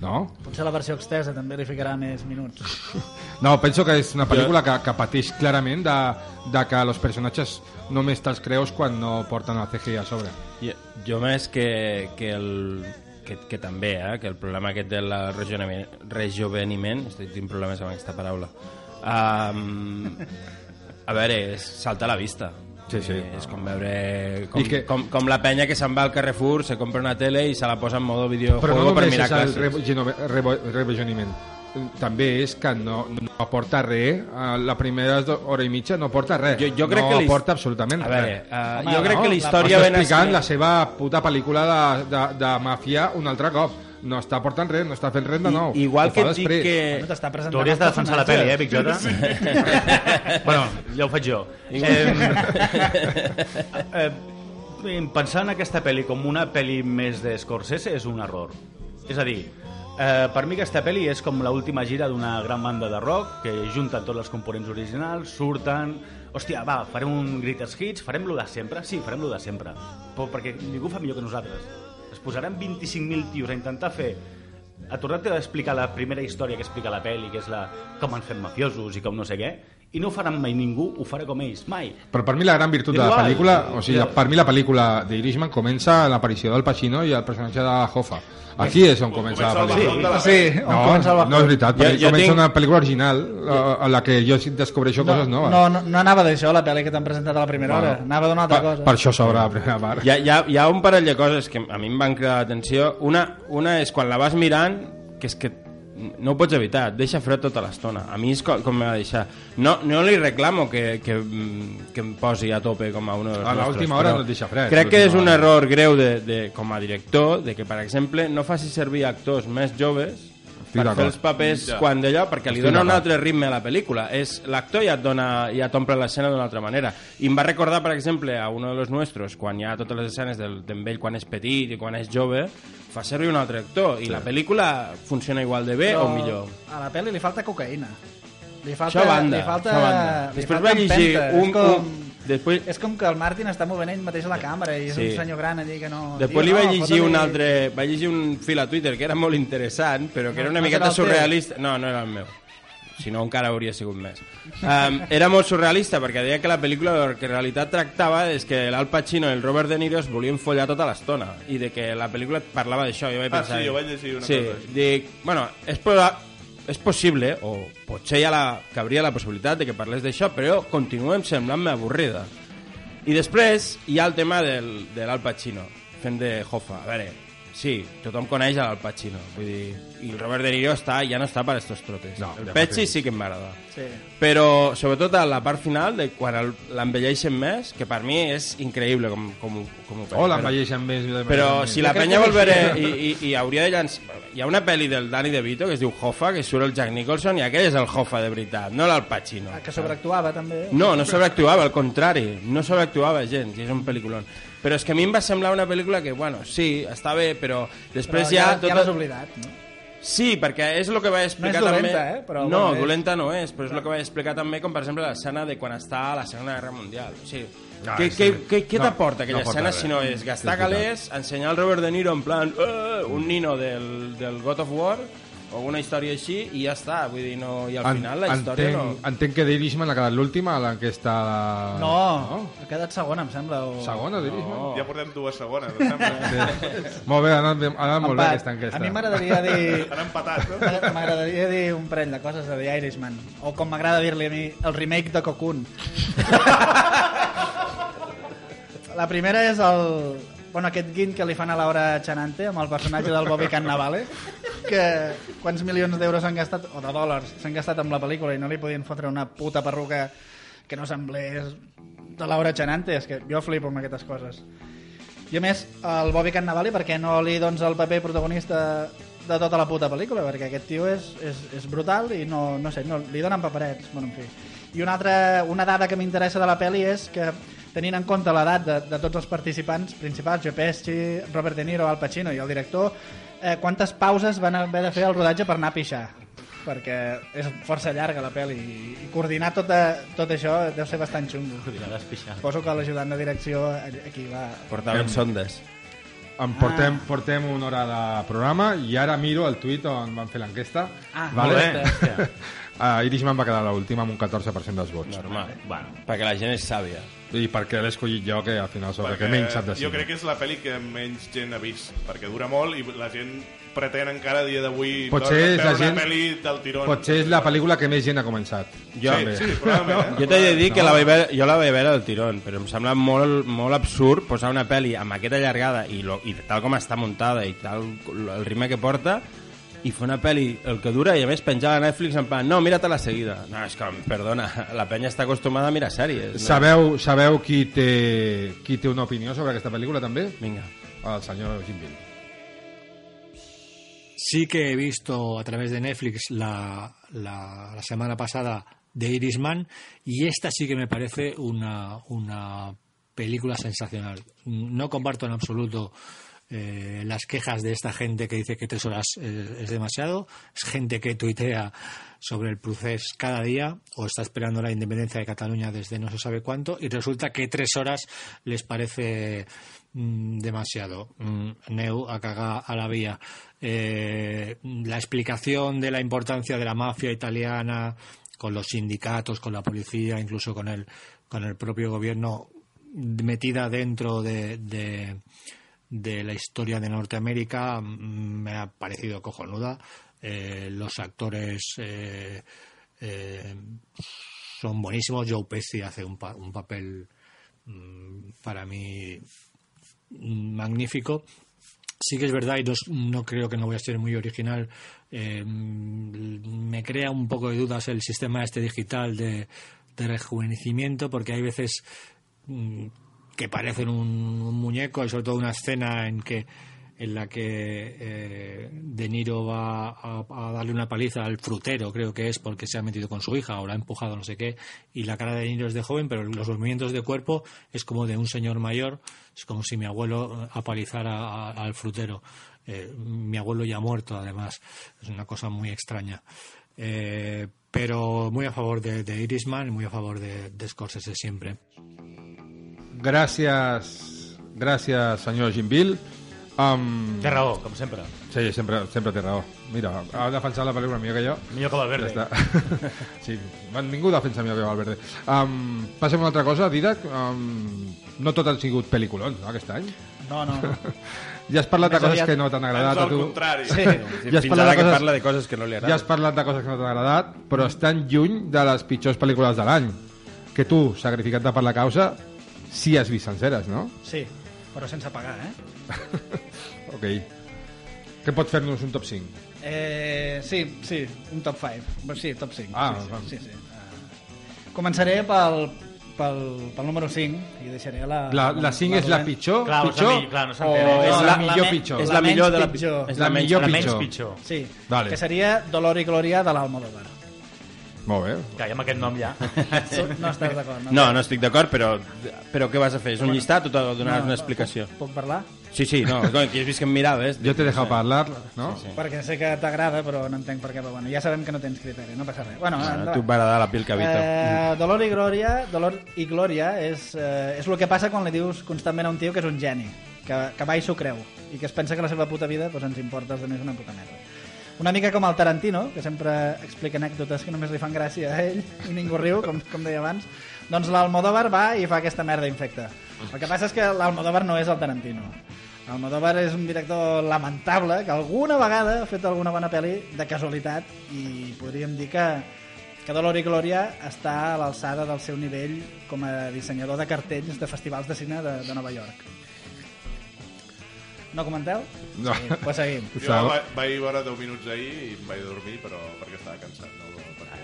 No? Potser la versió extensa també li ficarà més minuts. No, penso que és una pel·lícula que, que pateix clarament de, de que els personatges només te'ls creus quan no porten el CGI a sobre. Jo, jo més que, que el que, que també, eh, que el problema aquest del rejoveniment, rejoveniment estic tenint problemes amb aquesta paraula um, a veure, salta a la vista Sí, sí. És com veure com, I que- com, com la penya que se'n va al Carrefour se compra una tele i se la posa en modo videojuego Però no per només mirar és el classes revisioniment. També és que no, no aporta res. eh, La primera hora i mitja no aporta res. Jo- jo crec no que aporta absolutament a veure, res. uh, Home, jo crec no, que la la- història Està ben explicant la escrita- seva puta pel·lícula de, de, de màfia un altre cop. No està portant res, no està fent res de nou. I, igual que et dic després. que No t'està Tu presentant hauries de defensar la pel·li, eh, Big Jota? bueno, ja ho faig jo. Eh, eh, pensar en aquesta pel·li com una pel·li més de Scorsese és un error. És a dir, eh, per mi aquesta pel·li és com l'última gira d'una gran banda de rock que junten tots els components originals, surten... Hòstia, va, farem un Greatest Hits, farem lo de sempre? Sí, farem lo de sempre. Però perquè ningú fa millor que nosaltres. Es posaran 25.000 tios a intentar fer a tornar-te a explicar la primera història que explica la pel·li, que és la com han fet mafiosos i com no sé què, i no ho faran mai ningú, ho farà com ells, mai. Però per mi la gran virtut de la pel·lícula, o sigui, per mi la pel·lícula d'Irishman comença amb l'aparició del Pacino i el personatge de Hoffa. Aquí és on comença la Comença el pel·lícula. la Sí, on No, comença el no és veritat, Jo- perquè jo comença tinc- una pel·lícula original eh, en la que jo sí descobreixo no, coses noves. no, no, no anava d'això la pel·li que t'han presentat a la primera Bueno, hora, anava d'una altra per, cosa. Per això s'obre la primera part. hi ha, hi, ha, hi ha un parell de coses que a mi em van cridar l'atenció una, una és quan la vas mirant que és que no ho pots evitar, et deixa fred tota l'estona. A mi és com, com m'ha de deixar. No, no li reclamo que, que, mm, que em posi a tope com a uno dels A nostres l'última hora no et deixa fred, crec que és un error greu de, de, com a director de que per exemple no faci servir actors més joves Estic per fer els papers Ja. quan d'allò, perquè li Estic dona un altre ritme a la pel·lícula. És L'actor ja et dona, ja t'omple l'escena d'una altra manera. I em va recordar, per exemple, a uno de los nuestros, quan hi ha totes les escenes del- d'en ell quan és petit i quan és jove, fa servir un altre actor. I la pel·lícula funciona igual de bé Però o millor. A la pel·li li falta cocaïna. Li falta, Això a banda, li falta, això a banda. li Després falta va llegir un... És com, un després, és com que el Martin està movent ell mateix a la càmera i és Sí. un senyor gran allí que no... Després li vaig no, llegir fota-li- un altre... Vaig llegir un fil a Twitter que era molt interessant, però que era una No miqueta el teu? surrealista. No, no era el meu. Si no, encara hauria sigut més. Um, era molt surrealista perquè deia que la pel·lícula el que en realitat tractava és que l'Al Pacino i el Robert De Niro es volien follar tota l'estona i de que la pel·lícula parlava d'això. Jo vaig Ah, pensar... sí, jo vaig llegir una sí, cosa. Dic, bueno, és, és possible, o potser ha la, cabria la possibilitat de que parlés d'això, però continuem semblant-me avorrida. I després hi ha el tema del, de l'Al Pacino, fent de Hoffa. A veure, sí, tothom coneix l'Al Pacino, vull dir, i el Robert De Niro està, ja no està per estos trotes. No, el ja Pecci fa sí que agradar. Sí. Però, sobretot, a la part final, de quan el- l'envelleixen més, que per mi és increïble com, com, com ho O però- l'envelleixen més. però si la penya que vol sí. veure i, i, i hauria de llançar hi ha una pel·li del Danny DeVito que es diu Hoffa que surt el Jack Nicholson i aquell és el Hoffa de veritat no l'Al Pacino Ah, Que sobreactuava també. no, no sobreactuava, al contrari no sobreactuava gens, i és un pel·lículon però és que a mi em va semblar una pel·lícula que, bueno, sí, està bé, però després Però ja... ja, tot ja l'has oblidat, no? Sí, perquè és el que vaig explicar No és dolenta, també... eh, però no, bueno, dolenta no és, però és el que vaig explicar també, com per exemple l'escena de quan està a la Segona Guerra Mundial. O sigui, Ah, què, sí. què, què, què No, t'aporta aquella no escena res. si no és gastar Sí, és veritat. calés, ensenyar el Robert De Niro en plan "Eh", un nino del, del God of War o una història així i ja està, vull dir, no, i al final la història entenc, no... entenc que d'Irishman ha quedat l'última a l'enquesta... De... No, ha quedat segona, em sembla. O... Segona d'Irishman? No. Ja portem dues segones, em sembla. Molt bé, ha anat, ha anat molt bé aquesta enquesta. A mi m'agradaria dir... Han empatat, no? M'agradaria dir un parell de coses de The Irishman. O com m'agrada dir-li a mi, el remake de Cocoon. La primera és el... Bueno, aquest guin que li fan a Laura Chanante amb el personatge del Bobby Cannavale que quants milions d'euros s'han gastat o de dòlars s'han gastat amb la pel·lícula i no li podien fotre una puta perruca que no semblés de Laura Chanante és que jo flipo amb aquestes coses i a més, el Bobby Cannavale, per què no li dones el paper protagonista de tota la puta pel·lícula? Perquè aquest tio és, és, és brutal i no, no sé, no, li donen paperets. Bueno, en fi. I una, altra, una dada que m'interessa de la pel·li és que, tenint en compte l'edat de, de tots els participants principals, Joe Pesci, Robert De Niro, Al Pacino i el director, eh, quantes pauses van haver de fer el rodatge per anar a pixar? perquè és força llarga la pel·li i, coordinar tota, tot això deu ser bastant xungo. Coordinar. Suposo que l'ajudant de direcció aquí va... Portaven sondes. Em portem, portem una hora de programa i ara miro el tuit on van fer l'enquesta. Ah, vale? molt bé. uh, Irishman va quedar l'última amb un 14% dels vots. Normal. Bueno, Perquè la gent és sàvia. I perquè l'he escollit jo, que al final sóc el que menys sap de jo cine. crec que és la pel·li que menys gent ha vist, perquè dura molt i la gent pretén encara a dia d'avui Potser veure és la una gent- pel·li del tirón. Potser és la pel·lícula que més gent ha començat. Jo- Sí, sí, probablement. Eh? Jo t'he de dir que la vaig veure, jo la vaig veure al tirón, però em sembla molt, molt absurd posar una pel·li amb aquesta llargada i, lo, i tal com està muntada i tal el ritme que porta i fer una pel·li el que dura i a més penjar a Netflix en plan, no, mira-te la seguida. No, és que, perdona, la penya està acostumada a mirar sèries. No? Sabeu, sabeu qui, té, qui té una opinió sobre aquesta pel·lícula, també? Vinga. El senyor Jim Bill. Sí que he visto a través de Netflix la, la, la semana pasada de Irishman y esta sí que me parece una, una película sensacional. No comparto en absoluto eh, las quejas de esta gente que dice que tres horas es demasiado. Es gente que tuitea sobre el procés cada día o está esperando la independencia de Cataluña desde no se sabe cuánto y resulta que tres horas les parece mm, demasiado. Mm, Neu a cagar a la vía. Eh, la explicación de la importancia de la mafia italiana con los sindicatos, con la policía, incluso con el, con el propio gobierno metida dentro de, de, de la historia de Norteamérica mm, me ha parecido cojonuda. Eh, los actores eh, eh, son buenísimos. Joe Pesci hace un, pa- un papel mm, para mí mm, magnífico. Sí que es verdad, y no, no creo que no voy a ser muy original, me crea un poco de dudas el sistema este digital de, rejuvenecimiento, porque hay veces que parecen un, muñeco, y sobre todo una escena en que en la que eh, De Niro va a, a darle una paliza al frutero, creo que es porque se ha metido con su hija o la ha empujado no sé qué, y la cara de De Niro es de joven, pero los movimientos de cuerpo es como de un señor mayor, es como si mi abuelo eh, apalizara a- al frutero. Eh, mi abuelo ya ha muerto, además, es una cosa muy extraña. Eh, pero muy a favor de, de Irishman y muy a favor de, de Scorsese siempre. Gràcies, gràcies senyor Jim Bill. Um, té raó, com sempre. Sí, sempre, sempre té raó. Mira, ha defensat la pel·lícula millor que jo. Millor que Valverde. Ja està. sí, ningú defensa millor que Valverde. Um, passem a una altra cosa, Didac. Um, no tot han sigut pel·lículons, no, aquest any? No, no. Ja has parlat de coses que no t'han agradat a al tu. contrari. Sí. Sí, Ja has fins parlat ara de que coses- parla de coses que no li Ja has agraden. parlat de coses que no t'han agradat, però estan lluny de les pitjors pel·lícules de l'any. Que tu, sacrificat-te per la causa, sí has vist senceres, no? Sí, però sense pagar, eh? Ok. Què pot fer-nos un top 5? Eh, sí, sí, un top 5. Sí, top 5. Ah, sí, sí, sí, sí. Uh, començaré pel, pel, pel número 5 i deixaré la... La, la 5 és la pitjor, Clar, la pitjor mi- clar, no o s'entén. és No, la, la- millor la me- pitjor? És La la millor de la pitjor. És la millor la pitjor. menys pitjor. Sí, Vale. que seria Dolor i Glòria de l'Almodóvar. Molt bé. Que amb aquest nom ja. No estàs d'acord, no? No, no estic d'acord, però, però què vas a fer? És un llistat o t'ho donaràs No, una explicació? Puc parlar? Sí, sí, no, coi, que has vist que em miraves. Jo t'he deixat parlar, no? Sí, sí. Perquè sé que t'agrada, però no entenc per què, però bueno, ja sabem que no tens criteri, no passa res. Bueno, Bueno, endavant. tu et va agradar la pil que habito. Eh, dolor i glòria, dolor i glòria és, eh, és el que passa quan li dius constantment a un tio que és un geni, que, que va i s'ho creu, i que es pensa que la seva puta vida doncs, ens importa els altres una puta merda. Una mica com el Tarantino, que sempre explica anècdotes que només li fan gràcia a ell i ningú riu, com, com deia abans, doncs l'Almodóvar va i fa aquesta merda infecta. El que passa és que l'Almodóvar no és el Tarantino. Almodóvar és un director lamentable que alguna vegada ha fet alguna bona pel·li de casualitat i podríem dir que, que Dolor i Glòria està a l'alçada del seu nivell com a dissenyador de cartells de festivals de cine de, de Nova York. No comenteu? No. Sí, pues seguim. Jo va, vaig veure 10 minuts ahir i em vaig dormir, però perquè estava cansat. No, perquè,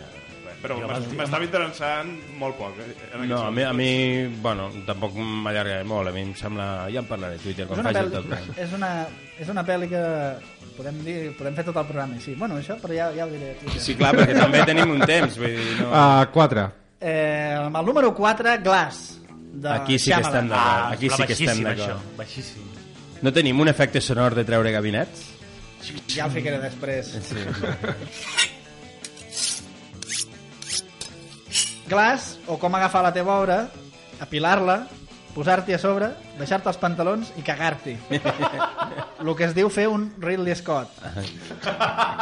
res. però m'es- m'estava interessant molt poc. eh, En No, a mi, a mi, bueno, tampoc m'allargaré molt, a mi em sembla... Ja en parlaré a Twitter És quan una, faci el 10. és, una, és una pel·li que podem dir, podem fer tot el programa així. Bueno, això, però ja, ja ho diré. Sí, clar, perquè també tenim un temps, vull dir, no... Uh, 4. Eh, el número 4, Glass. De Aquí sí que estem d'acord. Aquí però sí que estem baixíssim, d'acord. això, Baixíssim. No tenim un efecte sonor de treure gabinets? Ja el ficaré després. Sí. Glass, o com agafar la teva obra, apilar-la, posar-t'hi a sobre, deixar-te els pantalons i cagar-t'hi. El que es diu fer un Ridley Scott.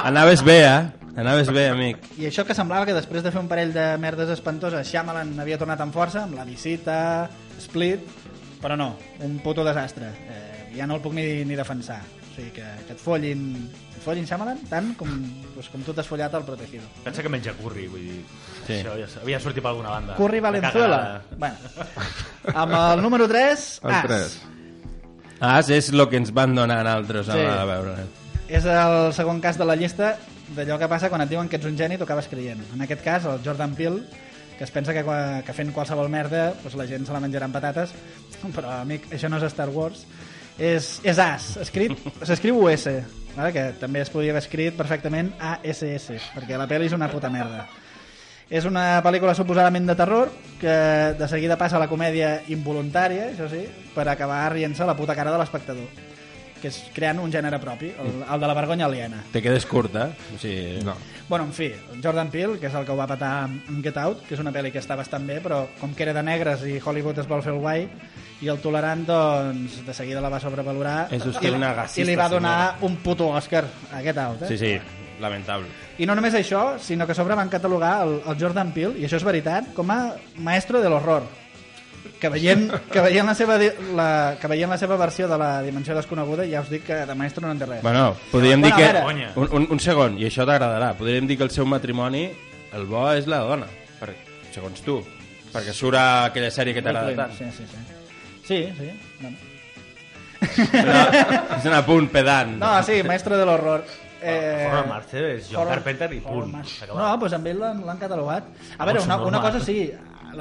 Anaves bé, eh? Anaves bé, amic. I això que semblava que després de fer un parell de merdes espantoses, Shyamalan havia tornat amb força, amb la visita, Split, però no, un puto desastre. Eh, ja no el puc ni, ni defensar. O sigui, que, que et follin, et follin Shyamalan tant com, doncs, com tu t'has follat el Protegido. Pensa que menja curri, vull dir... Sí. Això ja, havia sortit per alguna banda. Curry La Valenzuela. cagada. Bueno, amb el número 3, El As. 3. As és el que ens van donar altres Sí. a veure. És el segon cas de la llista d'allò que passa quan et diuen que ets un geni i t'ho acabes creient. En aquest cas, el Jordan Peele, que es pensa que, que fent qualsevol merda doncs la gent se la menjarà amb patates, però, amic, això no és Star Wars. És, és As, escrit, s'escriu US, vale? que també es podria haver escrit perfectament ASS, perquè la pel·li és una puta merda. És una pel·lícula suposadament de terror que de seguida passa a la comèdia involuntària, això sí, per acabar rient-se a la puta cara de l'espectador que és creant un gènere propi, el, el de la vergonya aliena. Te quedes curt, eh? O sigui... No. Bueno, en fi, Jordan Peele, que és el que ho va patar amb Get Out, que és una pel·li que està bastant bé, però com que era de negres i Hollywood es vol fer el guai, i el tolerant, doncs, de seguida la va sobrevalorar És i, una i li va donar un puto Oscar a Get Out. Eh? Sí, sí, lamentable. I no només això, sinó que a sobre van catalogar el, el Jordan Peele, i això és veritat, com a maestro de l'horror. Que veient, que, veient la seva, la, que veient la seva versió de la Dimensió Desconeguda, ja us dic que de maestro no en té res. Bueno, podríem Bueno, dir que... Un, un, un segon, i això t'agradarà. Podríem dir que el seu matrimoni, el bo és la dona, per, segons tu. Perquè surt aquella sèrie que t'agrada tant. Sí, sí, sí. Sí, sí. Bueno. No, és un apunt pedant. No, sí, maestro de l'horror. Eh, Horror Master és John Carpenter i punt. No, doncs amb ell l'han catalogat. A Ah, veure, una, una cosa sí,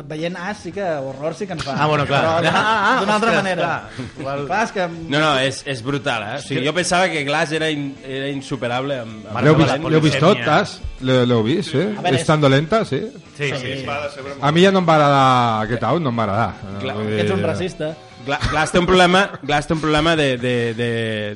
veient As sí que horror sí que ens fa. Ah, bueno, clar. Però Ah, ah, d'una altra ostres, manera. clar. Clar, és que... No, no, és, és brutal, eh? O sigui, jo pensava que Glass era, in, era insuperable amb, amb L'heu vist, la l'heu vist tot. As? L'heu vist, sí? A veure, És tan dolenta, sí? Sí, sí, sí. A mi ja no em va agradar Get Out, no em va agradar. Clar, dir, ets un racista. Gla- Glass té un problema, Glass té un problema de, de, de,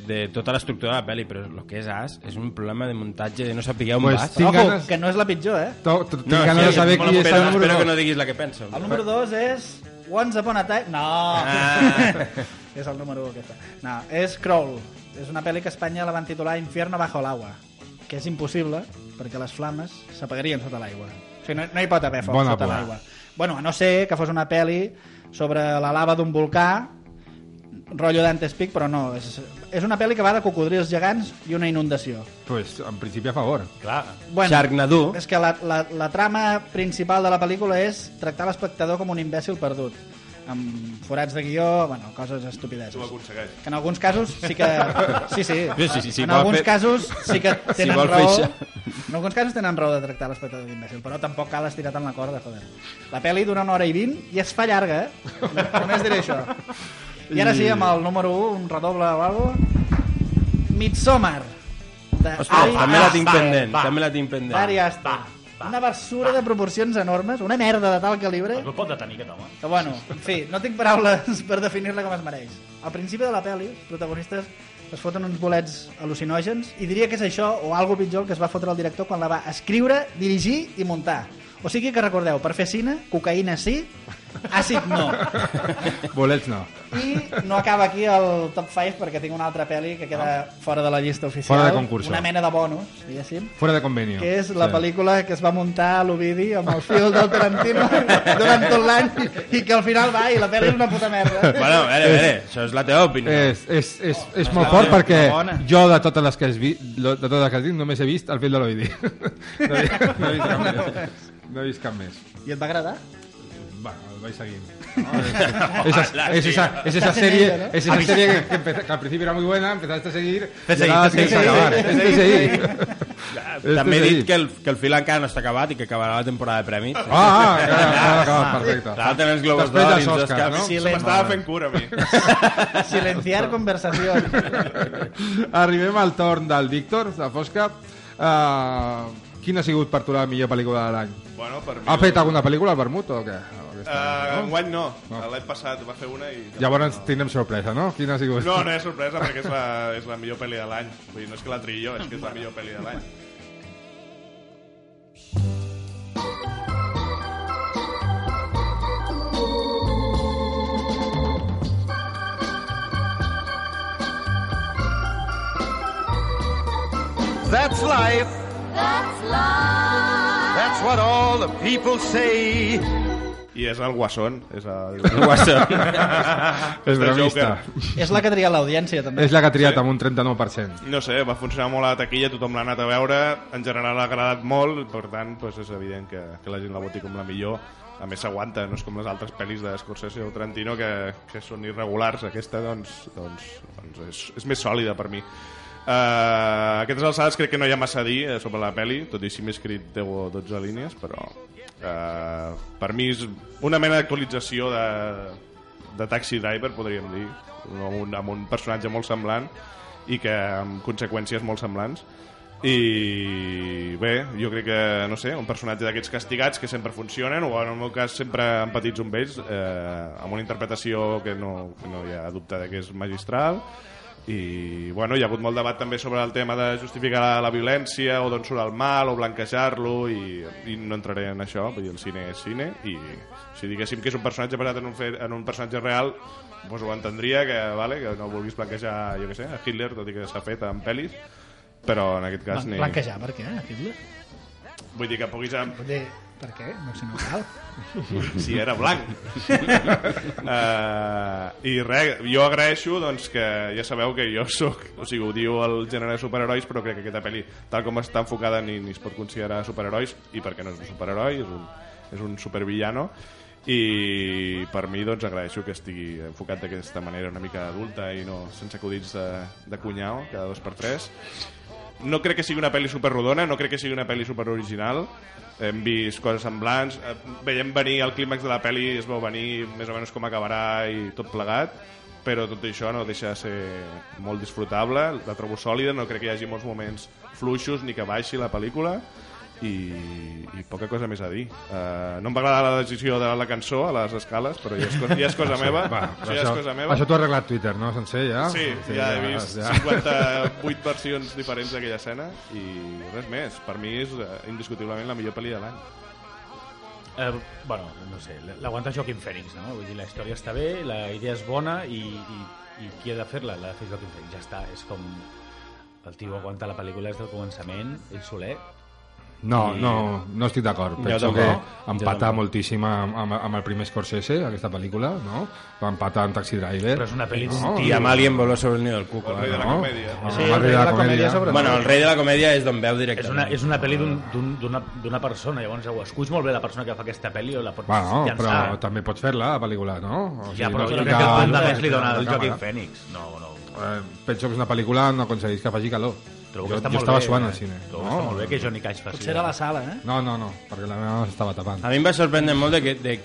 de tota l'estructura de la pel·li, però el que és As és un problema de muntatge, de no saber on Pues vas. Tinc Ojo, ganes- que no és la pitjor, eh? To- to- Tinc No, ganes sí, de saber qui és espero, el número espero que dos. no diguis la que penso. El número 2 és Once Upon a Time... No! Ah. és el número 1 aquesta. No, és Crawl. És una pel·li que a Espanya la van titular Infierno bajo l'agua, que és impossible perquè les flames s'apagarien sota l'aigua. O sigui, no, no hi pot haver foc Bona sota l'aigua. Bueno, a no ser que fos una pel·li sobre la lava d'un volcà rotllo Dante's Peak, però no. És, és una pel·li que va de cocodrils gegants i una inundació. Pues, en principi a favor. Clar. Bueno, Sharknado. És que la, la, la trama principal de la pel·lícula és tractar l'espectador com un imbècil perdut amb forats de guió, bueno, coses estupideses. Ho aconsegueix. Que en alguns casos sí que... Sí, sí. Sí, sí, sí, sí, en alguns fer- casos sí que tenen fer raó... això. En alguns casos tenen raó de tractar l'espectador d'imbècil, però tampoc cal estirar tant la corda, joder. La pel·li dura una hora i vint i es fa llarga, eh? Només diré això. I ara sí, amb el número 1, un redoble o algo... Midsommar. De Ostres, Ari també la tinc pendent, va. també la tinc pendent. Ari Aster. Una basura de proporcions enormes, una merda de tal calibre, No pot detenir aquest home. que bueno, en fi, no tinc paraules per definir-la com es mereix. Al principi de la pel·li, els protagonistes es foten uns bolets al·lucinògens i diria que és això o algo pitjor que es va fotre el director quan la va escriure, dirigir i muntar. O sigui que recordeu, per fer cine, cocaïna sí, àcid no. Bolets no. I no acaba aquí el top 5 perquè tinc una altra pel·li que queda fora de la llista oficial. Fora de concurso. Una mena de bonus, diguéssim Fuera de convenio. que és la Sí. pel·lícula que es va muntar a l'Ovidi amb el fil del Tarantino durant tot l'any i que al final va i la pel·li és una puta merda. Bueno, a veure, a veure, això és la teva opinió. És, és, és, és molt fort perquè jo de totes les que has vist, de totes les que has dit només he vist el fil de l'Oidi. No, he- no he vist cap més. No he vist cap més. I et va agradar? El vaig seguint. No, es, es, es, esa, es esa serie, ¿no? es esa serie que, que, empezó- que al principio era muy buena, empezaste a seguir, Te ahora te acabar. Este seguir. També he dit que el, que el fil encara no està acabat i que acabarà la temporada de premis. Ah, ah, ja, acabat, perfecte. Falten els globos Després d'or i els Oscars, no? Se m'estava fent cura, a mi. Silenciar conversació. Arribem al torn del Víctor, de Fosca. Uh, quina ha sigut per tu la millor pel·lícula de l'any? Bueno, per mi... Ha fet alguna pel·lícula al Vermut o què? Eh, uh, no? Enguany no, no. l'any passat va fer una i... Llavors tindrem sorpresa, no? Quina ha sigut? No, no és sorpresa perquè és la, és la millor pel·li de l'any. Vull dir, no és que la triï jo, és que és la millor pel·li de l'any. That's life. That's life. That's what all the people say. I és el Guasón. És el... El Guasón. És bromista. És la que tria l'audiència, també. És la que ha triat amb un 39%. No sé, va funcionar molt a la taquilla, tothom l'ha anat a veure, en general ha agradat molt, per tant, doncs és evident que, que la gent la voti com la millor. A més s'aguanta, no és com les altres pel·lis de Scorsese o Tarantino que, que són irregulars. Aquesta, doncs, doncs, doncs és, és més sòlida per mi. Uh, aquestes alçades crec que no hi ha massa a dir eh, sobre la peli, tot i si m'he escrit 10 o 12 línies, però uh, per mi és una mena d'actualització de, de Taxi Driver, podríem dir, amb un, amb un personatge molt semblant i que amb conseqüències molt semblants. I bé, jo crec que, no sé, un personatge d'aquests castigats que sempre funcionen, o en el meu cas sempre empatitzo amb ells, eh, amb una interpretació que no, que no hi ha dubte que és magistral, i bueno, hi ha hagut molt debat també sobre el tema de justificar la, violència o d'on surt el mal o blanquejar-lo i, i no entraré en això, vull dir, el cine és cine i si diguéssim que és un personatge basat en un, fer, en un personatge real doncs ho entendria que, vale, que no vulguis blanquejar jo què sé, a Hitler, tot i que s'ha fet en pel·lis però en aquest cas ni... Blanquejar, per què, Hitler? vull dir que puguis... Vull dir, per què? No, si no cal. si era blanc uh, i res, jo agraeixo doncs, que ja sabeu que jo sóc o sigui, ho diu el gènere de superherois però crec que aquesta pel·li, tal com està enfocada ni, ni es pot considerar superherois i perquè no és un superheroi, és un, és un supervillano i per mi doncs agraeixo que estigui enfocat d'aquesta manera una mica adulta i no sense acudits de, de cunyau cada dos per tres no crec que sigui una pel·li superrodona, no crec que sigui una pel·li superoriginal. Hem vist coses semblants, eh, veiem venir el clímax de la pel·li, es veu venir més o menys com acabarà i tot plegat, però tot això no deixa de ser molt disfrutable, la trobo sòlida, no crec que hi hagi molts moments fluixos ni que baixi la pel·lícula i, i poca cosa més a dir. Uh, no em va agradar la decisió de la cançó a les escales, però ja és, co- ja és cosa meva. Va, això ja és cosa meva. Això t'ho ha arreglat Twitter, no? Sencer, ja? Sí, ja he vist ja. 58 versions diferents d'aquella escena i res més. Per mi és eh, indiscutiblement la millor pel·li de l'any. Eh, bueno, no sé, l'aguanta Joaquim Fènix, no? Vull dir, la història està bé, la idea és bona i, i, i qui ha de fer-la? L'ha de fer Joaquim Fènix, ja està. És com... El tio aguanta la pel·lícula des del començament, ell soler, No, I- no, no estic d'acord. Penso tampoc. que empata moltíssim amb, amb, amb el primer Scorsese, aquesta pel·lícula, no? Va empatar amb Taxi Driver. però és una pel·li... No, I amb Alien voló sobre el nido del cuco. El rei de la no? comèdia. Ah, Sí, el rei de la comèdia. Bueno, el rei de la comèdia és d'on veu És directament. una, és una pel·li d'un- d'un- d'una d'una persona, llavors o esculls molt bé la persona que fa aquesta pel·li o la pots Bueno, llançar. però també pots fer-la, la pel·lícula, no? O Ja, sigui, però no jo crec que el punt de més li dona el Joaquim càmera. Fènix. No, no. Eh, penso que és una pel·lícula on no aconsegueix que faci calor. Trobo jo, que està jo molt estava bé, suant eh? al cine. Trobo que està molt bé que Johnny Cash faci... Potser era la sala, eh? No, no, no, perquè la meva s'estava tapant. A mi em va sorprendre molt de que, de,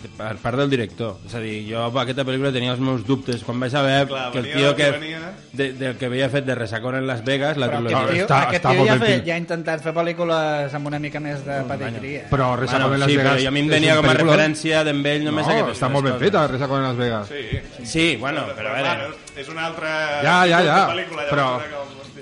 de, per part del director. És a dir, jo amb aquesta pel·lícula tenia els meus dubtes. Quan vaig saber Clar, que el tio que que, venia. de, del que havia fet de Resacón en Las Vegas, la Però trilogia... aquest tio, està- aquest està tio ja, fe, fet. ja ha intentat fer pel·lícules amb una mica més de pedigrí. Eh? Però Resa Bueno, con Las sí, Vegas... però a mi em venia com a referència d'en ell només No, aquestes està molt ben feta, Resa con Las Vegas. Sí. Sí, bueno, però a veure... és una altra Ja, ja, ja, pel·lícula, però-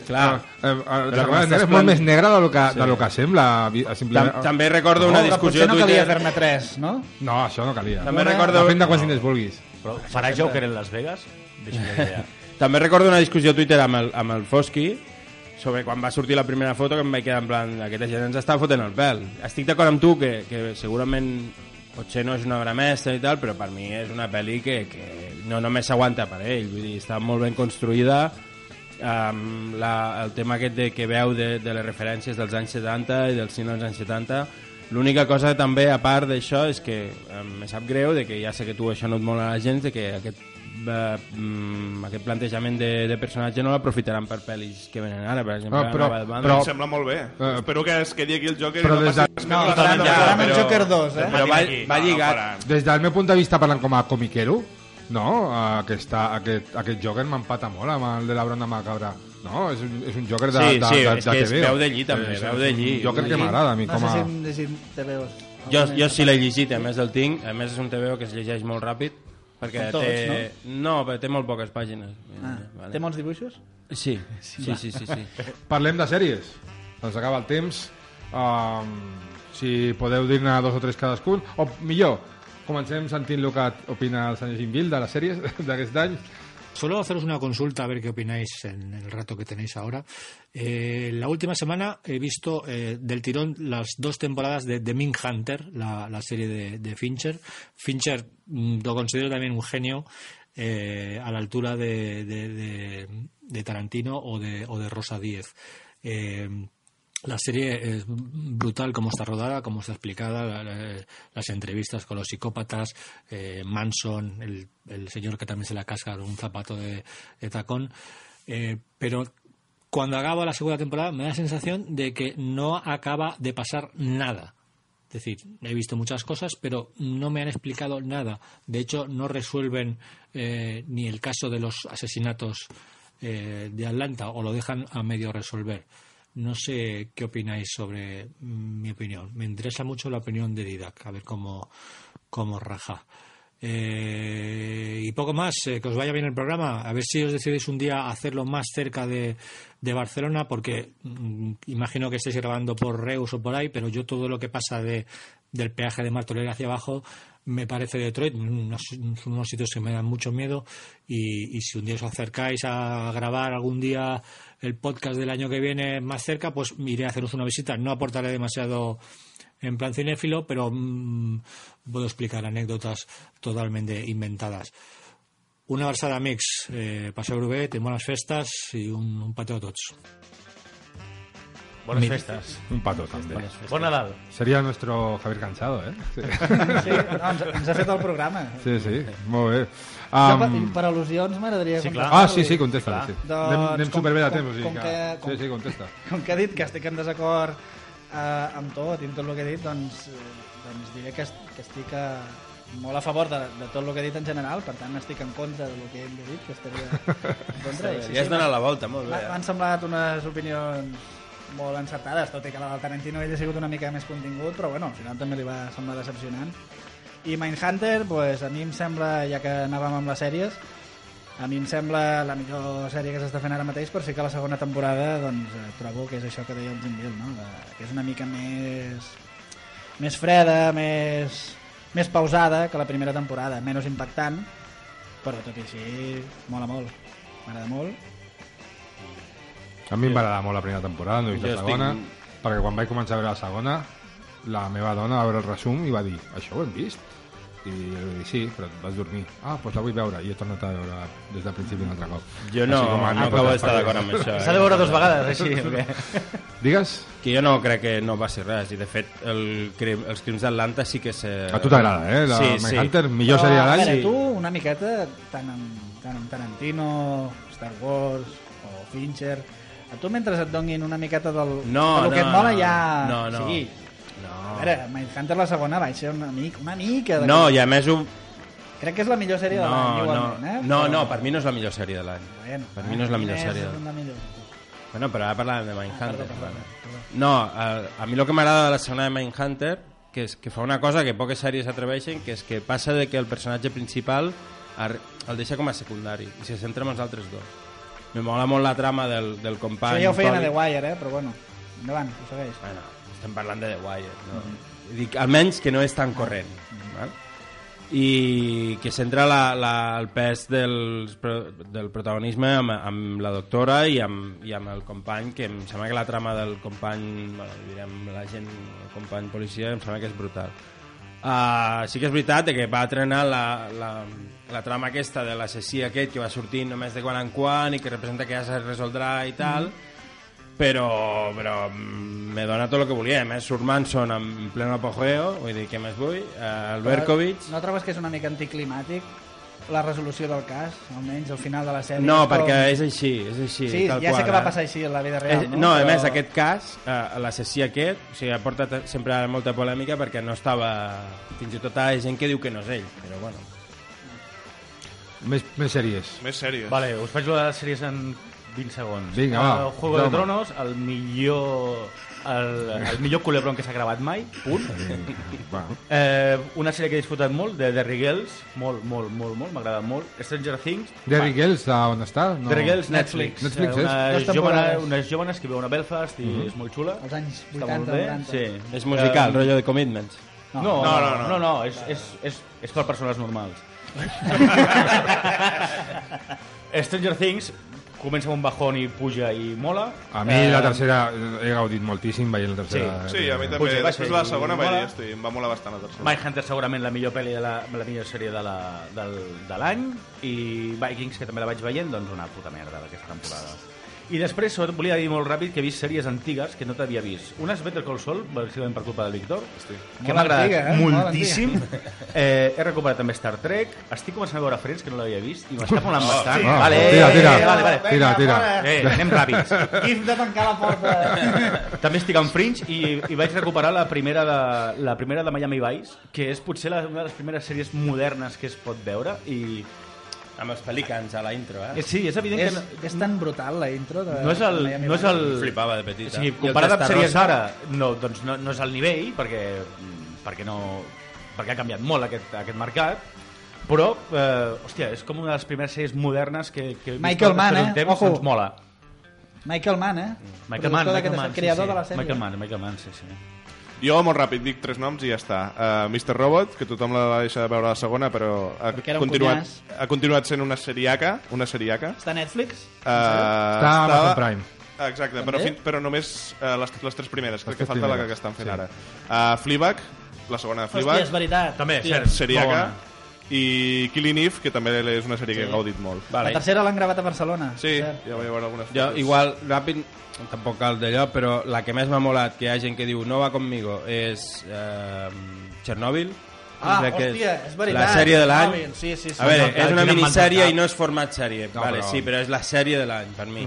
Clar, Eh, eh, estàs Vegas és molt més negra del que, del que sembla. vi- Simplement... tam també recordo una Però discussió potser no a calia fer-ne tres, no? No, això no calia. També Una- recordo... Depèn de quants diners vulguis. Però farà Joker en Las Vegas? La idea. També recordo una discussió a Twitter amb el, amb el Fosqui sobre quan va sortir la primera foto que em vaig quedar en plan aquesta gent ens està fotent el pèl. Estic d'acord amb tu que, que segurament potser no és una obra mestra i tal, però per mi és una pel·li que, que no només s'aguanta per ell, vull dir, està molt ben construïda um, la, el tema aquest de, que veu de, de les referències dels anys 70 i del cine dels anys 70 l'única cosa també a part d'això és que um, me sap greu de que ja sé que tu això no et mola a la gent de que aquest eh, mm, aquest plantejament de, de personatge no l'aprofitaran per pel·lis que venen ara, per exemple, Ah, però- la Nova Band. però- Em sembla molt bé. Eh, Espero que es quedi aquí el Joker però i no des de- passi res No, més. faran, ja, faran el però- Joker 2, eh? però va, aquí. va No, no lligat faran. Des del meu punt de vista, parlant com a comiquero, no? Aquesta, aquest, aquest Joker m'empata molt amb el de la Brona Macabra. No, és un, és un Joker de, Sí, de, sí, de, és de que és TV. veu de lli, també, És, veu de un. Joker que m'agrada a mi No com sé a... si hem llegit TVOs. jo, jo sí l'he llegit, a més el tinc a més és un TVO que es llegeix molt ràpid perquè tots, té... no? però té molt poques pàgines Ah, Vale. Té molts dibuixos? Sí, sí, sí, sí, sí. Parlem de sèries. Ens acaba el temps. Um, si podeu dir-ne dos o tres cadascun. O millor, comencem sentint el que opina el senyor Gimbil de les sèries d'aquest any. solo haceros una consulta a ver qué opináis en el rato que tenéis ahora. Eh, la última semana he visto eh, del tirón las dos temporadas de The Min Hunter, la, la serie de, de Fincher. Fincher mm, lo considero también un genio eh, a la altura de, de- de- Tarantino o de, o de Rosa Díez. La serie es brutal como está rodada, como está explicada, la- la- las entrevistas con los psicópatas, eh, Manson, el, el señor que también se la casca con un zapato de, de tacón. Eh, pero cuando acaba la segunda temporada me da la sensación de que no acaba de pasar nada. Es decir, he visto muchas cosas, pero no me han explicado nada. De hecho, no resuelven eh, ni el caso de los asesinatos eh, de Atlanta o lo dejan a medio resolver. No sé qué opináis sobre mm, mi opinión. Me interesa mucho la opinión de Didac, a ver cómo, cómo raja. Eh, y poco más, eh, que os vaya bien el programa. A ver si os decidís un día hacerlo más cerca de, de Barcelona, porque mm, imagino que estéis grabando por Reus o por ahí, pero yo todo lo que pasa de, del peaje de Martorell hacia abajo me parece Detroit, unos, unos sitios que me dan mucho miedo. Y, y si un día os acercáis a grabar algún día el podcast del año que viene más cerca, pues iré a haceros una visita. No aportaré demasiado en plan cinéfilo, pero mm, puedo explicar anécdotas totalmente inventadas. Una versada mix, eh, Paseo en buenas festas y un, un pateo a tots. Mi- festes. Un pato també. Bon Nadal. Sería nuestro Javier Cansado, eh? Sí, Sí, no, ens, ens ha fet el programa. sí, sí. molt bé. Jo, per, Um, per al·lusions m'agradaria Sí, clar. ah, sí, sí, contesta. Sí. Doncs, anem anem com- superbé de com- temps, o sigui com que... que- com- Sí, sí, contesta. Com que ha dit que estic en desacord eh, amb tot i amb tot el que he dit, doncs, eh, doncs diré que, est- que estic eh, molt a favor de, de tot el que he dit en general, per tant estic en contra del que hem dit, que estaria en contra. I Ja has donat la volta, molt bé. M'ha- M'han semblat unes opinions molt encertades, tot i que la del Tarantino ell ha sigut una mica més contingut, però bueno, al final també li va semblar decepcionant. I Mindhunter, pues, a mi em sembla, ja que anàvem amb les sèries, a mi em sembla la millor sèrie que s'està fent ara mateix, però sí que la segona temporada doncs, eh, trobo que és això que deia el Jim Bill, no? De, que és una mica més, més freda, més, més pausada que la primera temporada, menys impactant, però tot i així mola molt, m'agrada molt. A mi em va agradar molt la primera temporada, no he vist la segona, estic- perquè quan vaig començar a veure la segona, la meva dona va veure el resum i va dir, això ho hem vist? I jo li vaig dir, sí, però et vas dormir. Ah, doncs la vull veure. I he tornat a veure des del principi un altre cop. Jo no, com no acabo d'estar d'acord amb això. S'ha de eh? veure dos vegades, així. Perquè... Digues? Que jo no crec que no va ser res, i de fet el, crim, els crims d'Atlanta sí que se... A tu t'agrada, eh? La sí, Mindhunter, sí. millor sèrie de a l'any. veure, sí. tu una miqueta tant amb, tant amb Tarantino, Star Wars o Fincher a tu mentre et donin una miqueta del, No, del que no, et mola no. ja... No, no. Sí. No. A veure, Mindhunter la segona va ser una mica, una mica de... No, i a més un... Crec que és la millor sèrie de No, l'any, no, igualment, eh? no, Però- no, per mi no és la millor sèrie de l'any. Bueno, per mi no és la millor sèrie. la millor. Bueno, però ara parlàvem de Mindhunter. perdó, Vale. perdó. No, a, a mi el que m'agrada de la segona de Mindhunter que, és, que fa una cosa que poques sèries s'atreveixen, que és que passa de que el personatge principal el deixa com a secundari i se centra en els altres dos. Me mola molt la trama del, del company... Això ja ho feien a Colin. The Wire, eh? Però bueno, endavant, ho segueix. Bueno, estem parlant de The Wire, no? Dic, almenys que no és tan corrent. Val? I que centra la, la, el pes del, del protagonisme amb, amb la doctora i amb, i amb el company, que em sembla que la trama del company, bueno, direm, la gent, el company policia, em sembla que és brutal. Uh, sí que és veritat que va trenar la, la, la trama aquesta de l'assassí aquest que va sortint només de quan en quan i que representa que ja se resoldrà i tal, però, però mm, me dona tot el que volia. A més, surt Manson en pleno apogeo, vull dir, què més vull? Uh, el Berkovich... No trobes que és una mica anticlimàtic la resolució del cas, almenys al final de la sèrie? No, és perquè com- és així, és així. Sí, tal ja sé qual, que va eh? passar així a la vida És, real, no? no, a Però- més, aquest cas, eh, l'assassí aquest, o sigui, ha portat sempre molta polèmica perquè no estava... Fins i tot hi ha gent que diu que no és ell, però bueno. Més, més sèries. Més sèries. Vale, us faig les sèries en 20 segons. Vinga, va, El Juego de. Tronos, el millor... El, el millor culebron que s'ha gravat mai, punt. Bueno, Eh, una sèrie que he disfrutat molt, de The Girls, molt, molt, molt, molt, m'ha agradat molt. Stranger Things, Derry Girls, on està? No. The Girls, Netflix. Netflix, Eh, és? una temporades. unes jóvenes que viuen a Belfast i Mhm. és molt xula. Als anys Està 80, molt bé, 90. Sí. És musical, Eh, rotllo de Commitments. No, No, no, no, no, no. no, no, és, és, és, és per persones normals. Stranger Things comença amb un bajón i puja i mola. A mi Eh, la tercera he gaudit moltíssim veient la tercera. Sí, a mi també. Va Després de la segona vaig dir, hosti, em va molar bastant la tercera. Mindhunter segurament la millor pel·li de la, la millor sèrie de la- del, de l'any i Vikings, que també la vaig veient, doncs una puta merda d'aquesta temporada. I després, sobretot, volia dir molt ràpid que he vist sèries antigues que no t'havia vist. Una és Better Call Saul, bàsicament per culpa del Víctor, que Molt m'ha agradat antiga, eh? Molt moltíssim. Eh, he recuperat també Star Trek, estic començant a veure Friends, que no l'havia vist, i m'està molant bastant. Ah, vale, tira, tira. vale, vale. Tira, tira. Eh, anem ràpids. Gif de tancar la porta. També estic en Fringe i, i vaig recuperar la primera, de, la primera de Miami Vice, que és potser la, una de les primeres sèries modernes que es pot veure i Amb els pelicans a la intro, eh? eh, sí, és evident és, que no, és tan brutal la intro de no és el, no és el Flipava de o petita. sigui, I el comparat amb sèries d'ara no, doncs no, no és el nivell perquè, perquè, no, perquè ha canviat molt aquest, aquest mercat però, eh, hòstia, és com una de les primeres sèries modernes que, que he vist Michael Mann, eh? temps, Ojo. doncs mola Michael Mann, eh? Michael Mann, Michael Mann, sí, creador sí. de la sèrie. Michael Mann, Michael Mann, sí, sí. Jo, molt ràpid, dic tres noms i ja està. Uh, Mr. Robot, que tothom la va deixar de veure a la segona, però ha continuat, cunyàs. ha continuat sent una seriaca, una seriaca. Està a Netflix? Uh, Està a Amazon Prime. Exacte, però, fin, però només uh, les, les tres primeres, crec Les que falta la que estan fent sí. ara. Uh, Fleabag, la segona de Hòstia, Fleabag, és veritat. També, Hòstia. cert. seriaca, Molt i Killing Eve, que també és una sèrie que he gaudit molt. La Vale. tercera l'han gravat a Barcelona. Sí, cert. ja vaig veure algunes Jo, fotos. igual, ràpid, tampoc cal d'allò, però la que més m'ha molat, que hi ha gent que diu no va conmigo, és eh, Chernobyl. Ah, hòstia, és veritat. La sèrie de l'any. Sí, sí, sí. A veure, és una minissèrie i no és format sèrie. No, vale, però- Sí, però és la sèrie de l'any, per mi.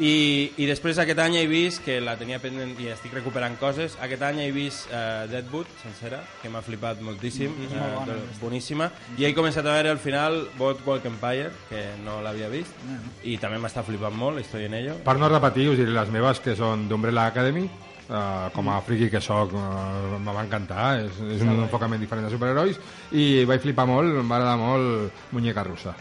I, I després aquest any he vist, que la tenia pendent i estic recuperant coses, aquest any he vist uh, Deadwood, sencera, que m'ha flipat moltíssim, Mm, uh, molt bona, boníssima, i he començat a veure al final Boardwalk Empire, que no l'havia vist, i també m'està flipant molt, estoy en ello. Per no repetir, us diré les meves, que són d'Umbrella Academy, uh, com a friki que sóc, uh, me va encantar, és, és un enfocament diferent de superherois, i vaig flipar molt, em va agradar molt Muñeca Russa.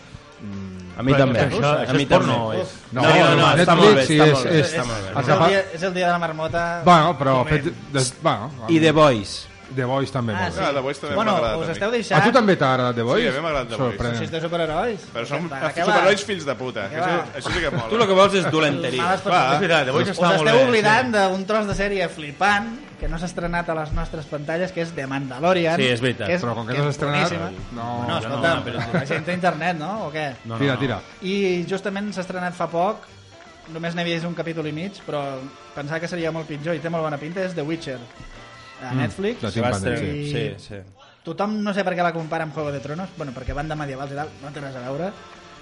Mm, A mi també. Això, a això mi és porno, també. és... No, No, no, no, està molt bé, sí, està és- molt bé, és- està molt bé. els És el, dia, és el dia de la marmota. Bueno, però fet, des, bueno, I The Boys. The Voice també Ah, molt sí. Ah, The Voice també bueno, m'ha agradat us a mi. esteu A deixant... tu també t'ha agradat The Voice? Sí, a mi m'ha agradat The Voice. Sorprenent. Si és de superherois. Però som Va, va? superherois fills de puta. Que això, va? això sí que mola. Tu el que vols és dolenteria. Males És veritat, The Voice Us està molt esteu bé. oblidant d'un tros de sèrie flipant que no s'ha estrenat a les nostres pantalles, que és The Mandalorian. Sí, és veritat. Que és, Però com que que no s'ha estrenat, boníssima. no. no, No, escolta, no, però- la gent té internet, no? O què? No, no, Tira, no. tira. I justament s'ha estrenat fa poc, només n'he vist un capítol i mig, però pensava que seria molt pitjor i té molt bona pinta, és The Witcher a Netflix. Se va tinc pendent, estrenar. sí. Sí, sí. Tothom no sé per què la compara amb Juego de Tronos, bueno, perquè van de medievals i tal, no té res a veure.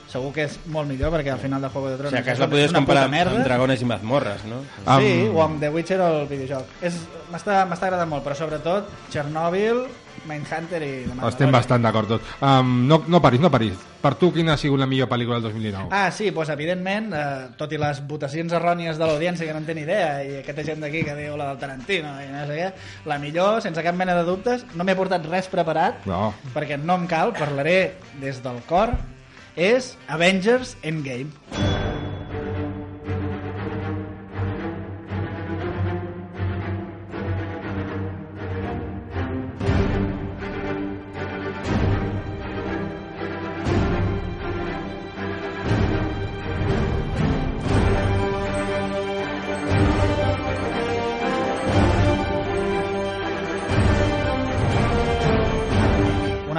Segur que és molt millor perquè al final de Juego de O Tronos sigui, que és la podies una comparar puta amb, merda. amb Dragones i Mazmorres, no? Sí, Amb- o amb The Witcher o el videojoc. És- M'està m'està agradant molt, però sobretot Chernobyl, Mindhunter i The Mandalorian. Estem bastant d'acord tots. Um, no, no paris, no paris. Per tu, quina ha sigut la millor pel·lícula del 2019? Ah, sí, doncs evidentment, eh, tot i les votacions errònies de l'audiència que no en té ni idea, i aquesta gent d'aquí que diu la del Tarantino i no sé què, la millor, sense cap mena de dubtes, no m'he portat res preparat, No. perquè no em cal, parlaré des del cor, és Avengers Endgame.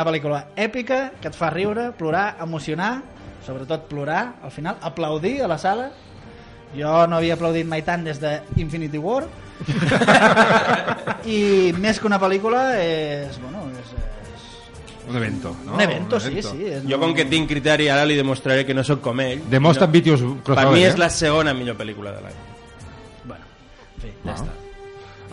Pel·lícula èpica que et fa riure, plorar, emocionar, sobretot plorar, al final, aplaudir a la sala. Jo no havia aplaudit mai tant des de Infinity War. I més que una pel·lícula és, bueno, és, és Un evento, no? un evento, sí, evento. sí. És Jo, com que tinc criteri, ara li demostraré que no sóc com ell. Demostra no, Vitius Per mi eh? és la segona millor pel·lícula de l'any. Bueno, en fi, ja Ah. està.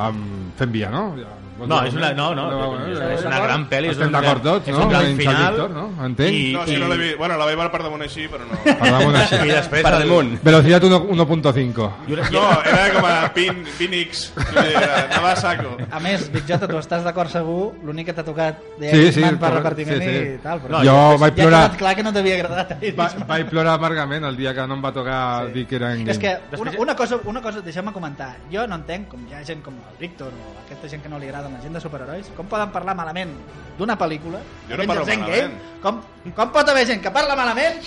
Um, fem via, no? Ja, No, és una, no, no, és una gran pel·li. és Estem un d'acord tots, és no? un gran final. Víctor, no? Entenc. I- No, sí, no l'he vist. Bueno, la vaig veure per damunt així, però no... Per damunt així. I després... Per el- damunt. Velocitat 1.5. No, era com a Pin, Pinix. Anava a saco. A més, Big Jota, tu estàs d'acord segur, l'únic que t'ha tocat de Sí, sí, per repartiment sí, sí. i tal. Però No, jo vaig ja plorar- ha quedat clar que no t'havia agradat. a Va, vaig plorar amargament el dia que no em va tocar dir que era en És que una, una cosa, una cosa deixeu-me comentar. Jo no entenc, com hi ha gent com el Víctor o aquesta gent que no li agrada la gent de superherois, com poden parlar malament d'una pel·lícula, Jo no parlo malament. com, com pot haver gent que parla malament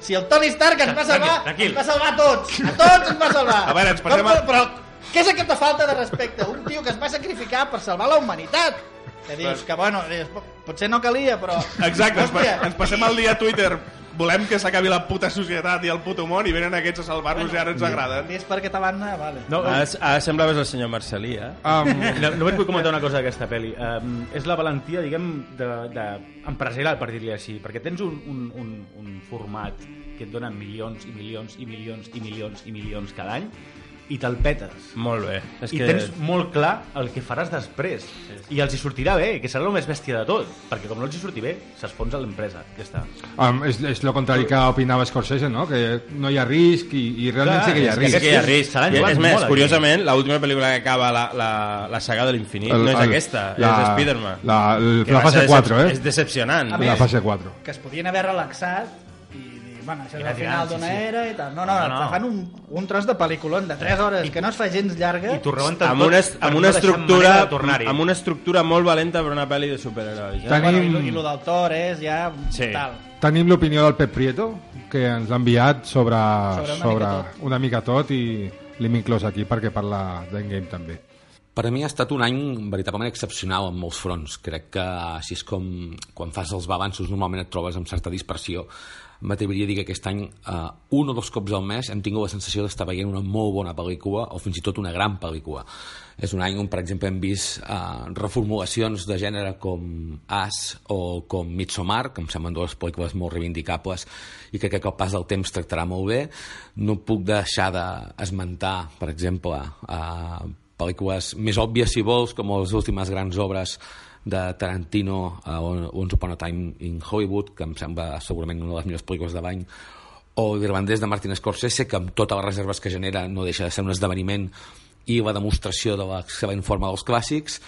Si el Tony Stark ens va salvar, Tranquil, tranquil. ens va salvar a tots. A tots ens va salvar. A veure, ens passem Com- a- Però què és aquesta falta de respecte? Un tio que es va sacrificar per salvar la humanitat. Que dius que, bueno, dius, "Po- potser no calia, però... Exacte, Hòstia. ens passem el dia a Twitter volem que s'acabi la puta societat i el puto món i venen aquests a salvar-nos i ara ens agraden. És per aquesta banda, vale. No, Ara, ara sembraves el senyor Marcelí, eh? Um, no, només vull comentar una cosa d'aquesta pel·li. Um, és la valentia, diguem, de, de empresarial, per dir-li així, perquè tens un, un, un, un format que et dona milions i milions i milions i milions i milions cada any i te'l petes. Molt bé. És I que... tens molt clar el que faràs després. I els hi sortirà bé, que serà el més bèstia de tot. Perquè com no els hi surti bé, s'esponsa l'empresa. Ja està. um, és, és lo contrari que opinava Scorsese, no? Que no hi ha risc i, i realment Clar, sí que hi ha risc. Sí que hi ha risc. I, és més, molt, aquí. curiosament, l'última pel·lícula que acaba la, la, la saga de l'infinit no és aquesta, és Spider-Man. La, la, la fase ser 4, decep- eh? És decepcionant. A La més, fase 4. que es podien haver relaxat bueno, això I és el final tirant, sí, d'una sí. era i tal. No, no, No, no, fan un, un tros de pel·lículon de 3 hores que no es fa gens llarga. I t'ho rebenten amb una, amb una estructura amb una estructura molt valenta per una pel·li de superherois. Eh? Tan- Bueno, i, Tenim- lo- I lo del Thor és ja Sí. tal. Tenim l'opinió del Pep Prieto, que ens l'ha enviat sobre, Sobre una sobre mica tot. una mica tot i l'hem inclòs aquí perquè parla d'Endgame també. Per a mi ha estat un any veritablement excepcional en molts fronts. Crec que així és com quan fas els balanços normalment et trobes amb certa dispersió. M'atreviria a dir que aquest any eh, un o dos cops al mes hem tingut la sensació d'estar veient una molt bona pel·lícula o fins i tot una gran pel·lícula. És un any on, per exemple, hem vist eh, reformulacions de gènere com As o com Midsommar, que em semblen dues pel·lícules molt reivindicables i que crec que el pas del temps tractarà molt bé. No puc deixar d'esmentar, per exemple, eh, pel·lícules més òbvies, si vols, com les últimes grans obres de Tarantino, uh, Once Upon a Time in Hollywood, que em sembla segurament una de les millors pel·lícules de l'any, o l'irlandès de Martin Scorsese, que amb totes les reserves que genera no deixa de ser un esdeveniment i la demostració de l'excel·lent forma dels clàssics,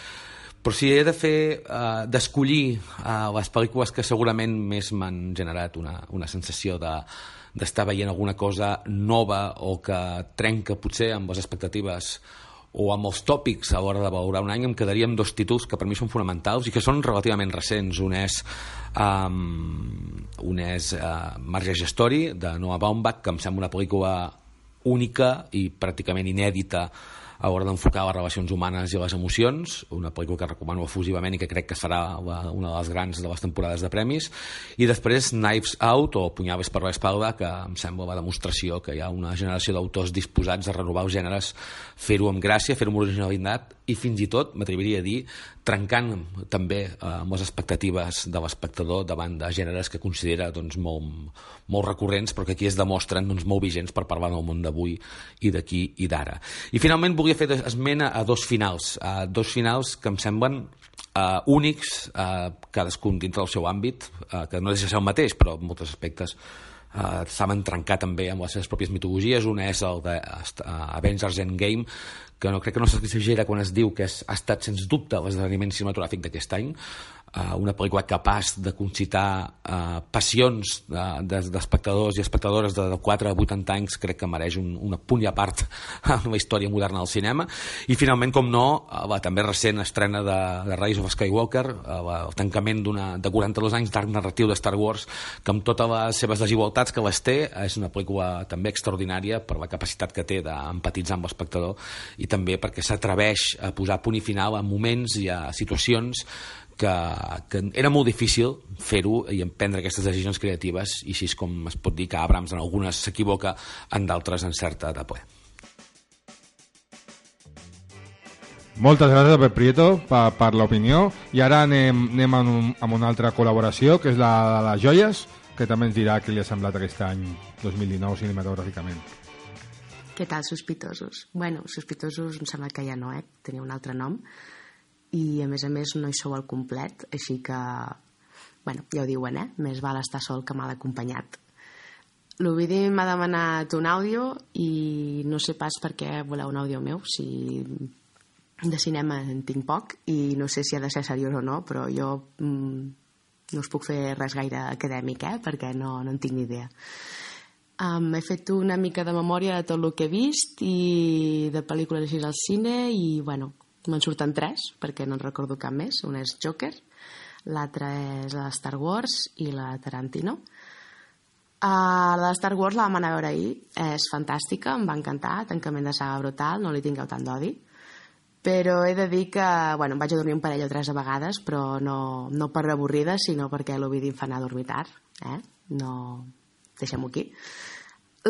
però si he de fer, uh, d'escollir uh, les pel·lícules que segurament més m'han generat una, una sensació de d'estar veient alguna cosa nova o que trenca potser amb les expectatives o amb els tòpics a l'hora de valorar un any em quedaria amb dos títols que per mi són fonamentals i que són relativament recents. Un és um, un és uh, Marge Gestori de Noah Baumbach que em sembla una pel·lícula única i pràcticament inèdita a l'hora d'enfocar les relacions humanes i les emocions, una pel·lícula que recomano efusivament i que crec que serà la, una de les grans de les temporades de premis, i després Knives Out o Punyades per l'espalda, que em sembla la demostració que hi ha una generació d'autors disposats a renovar els gèneres, fer-ho amb gràcia, fer-ho amb originalitat i fins i tot, m'atreviria a dir, trencant també eh, amb les expectatives de l'espectador davant de gèneres que considera doncs, molt, molt recurrents però que aquí es demostren doncs, molt vigents per parlar del món d'avui i d'aquí i d'ara. I finalment volia fer esmena a dos finals, a dos finals que em semblen uh, únics, uh, cadascun dintre del seu àmbit, uh, que no deixa de ser el mateix, però en molts aspectes uh, saben trencar també amb les seves pròpies mitologies. Una és el de uh, Avengers Endgame, que no crec que no s'exagera quan es diu que és, ha estat sens dubte l'esdeveniment cinematogràfic d'aquest any, uh, una pel·lícula capaç de concitar uh, passions d'espectadors i espectadores de, de 4 a 80 anys crec que mereix un, un punt i a part en la història moderna del cinema. I finalment, com no, uh, la també recent estrena de, de Rise of Skywalker la, el tancament de 42 anys d'arc narratiu de Star Wars que amb totes les seves desigualtats que les té és una pel·lícula també extraordinària per la capacitat que té d'empatitzar amb l'espectador i també perquè s'atreveix a posar punt i final a moments i a situacions que, que era molt difícil fer-ho i emprendre aquestes decisions creatives i així és com es pot dir que Abrams en algunes s'equivoca, en d'altres encerta de ple. Moltes gràcies a Pep Prieto per, per l'opinió i ara anem, anem amb, un, amb una altra col·laboració que és la de les joies que també ens dirà què li ha semblat aquest any 2019 cinematogràficament. Què tal, sospitosos? Bueno, sospitosos em sembla que ja no, eh? Tenia un altre nom. I, a més a més, no hi sou al complet, així que... Bueno, ja ho diuen, eh? Més val estar sol que mal acompanyat. L'Ovidi m'ha demanat un àudio i no sé pas per què voleu un àudio meu, si de cinema en tinc poc i no sé si ha de ser seriós o no, però jo mm, no us puc fer res gaire acadèmic, eh? perquè no, no en tinc ni idea. Um, he fet una mica de memòria de tot el que he vist i de pel·lícules així al cine i, bueno, me'n surten tres, perquè no en recordo cap més. Una és Joker, l'altra és la Star Wars i la Tarantino. Uh, la de Star Wars la vam anar a veure ahir, és fantàstica, em va encantar, tancament de saga brutal, no li tingueu tant d'odi. Però he de dir que, bueno, em vaig a dormir un parell o tres de vegades, però no, no per avorrida, sinó perquè l'Ovidi em fa anar a dormir tard. Eh? No... Deixem-ho aquí.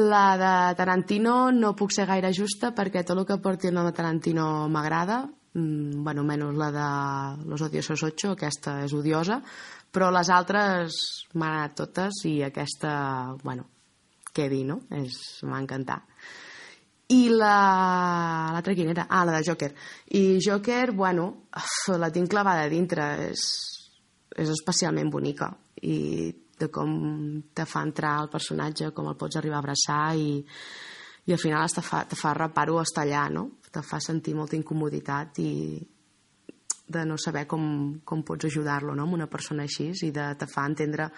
La de Tarantino no puc ser gaire justa perquè tot el que porti el nom de Tarantino m'agrada, mm, bueno, menys la de Los Odiosos 8, aquesta és odiosa, però les altres m'han anat totes i aquesta, bueno, què dir, no? M'ha encantat. I la... l'altra quina era? Ah, la de Joker. I Joker, bueno, la tinc clavada a dintre, és, és especialment bonica i de com te fa entrar el personatge, com el pots arribar a abraçar i, i al final te fa, te fa reparo estar allà, no? Te fa sentir molta incomoditat i de no saber com, com pots ajudar-lo no? amb una persona així i de, te fa entendre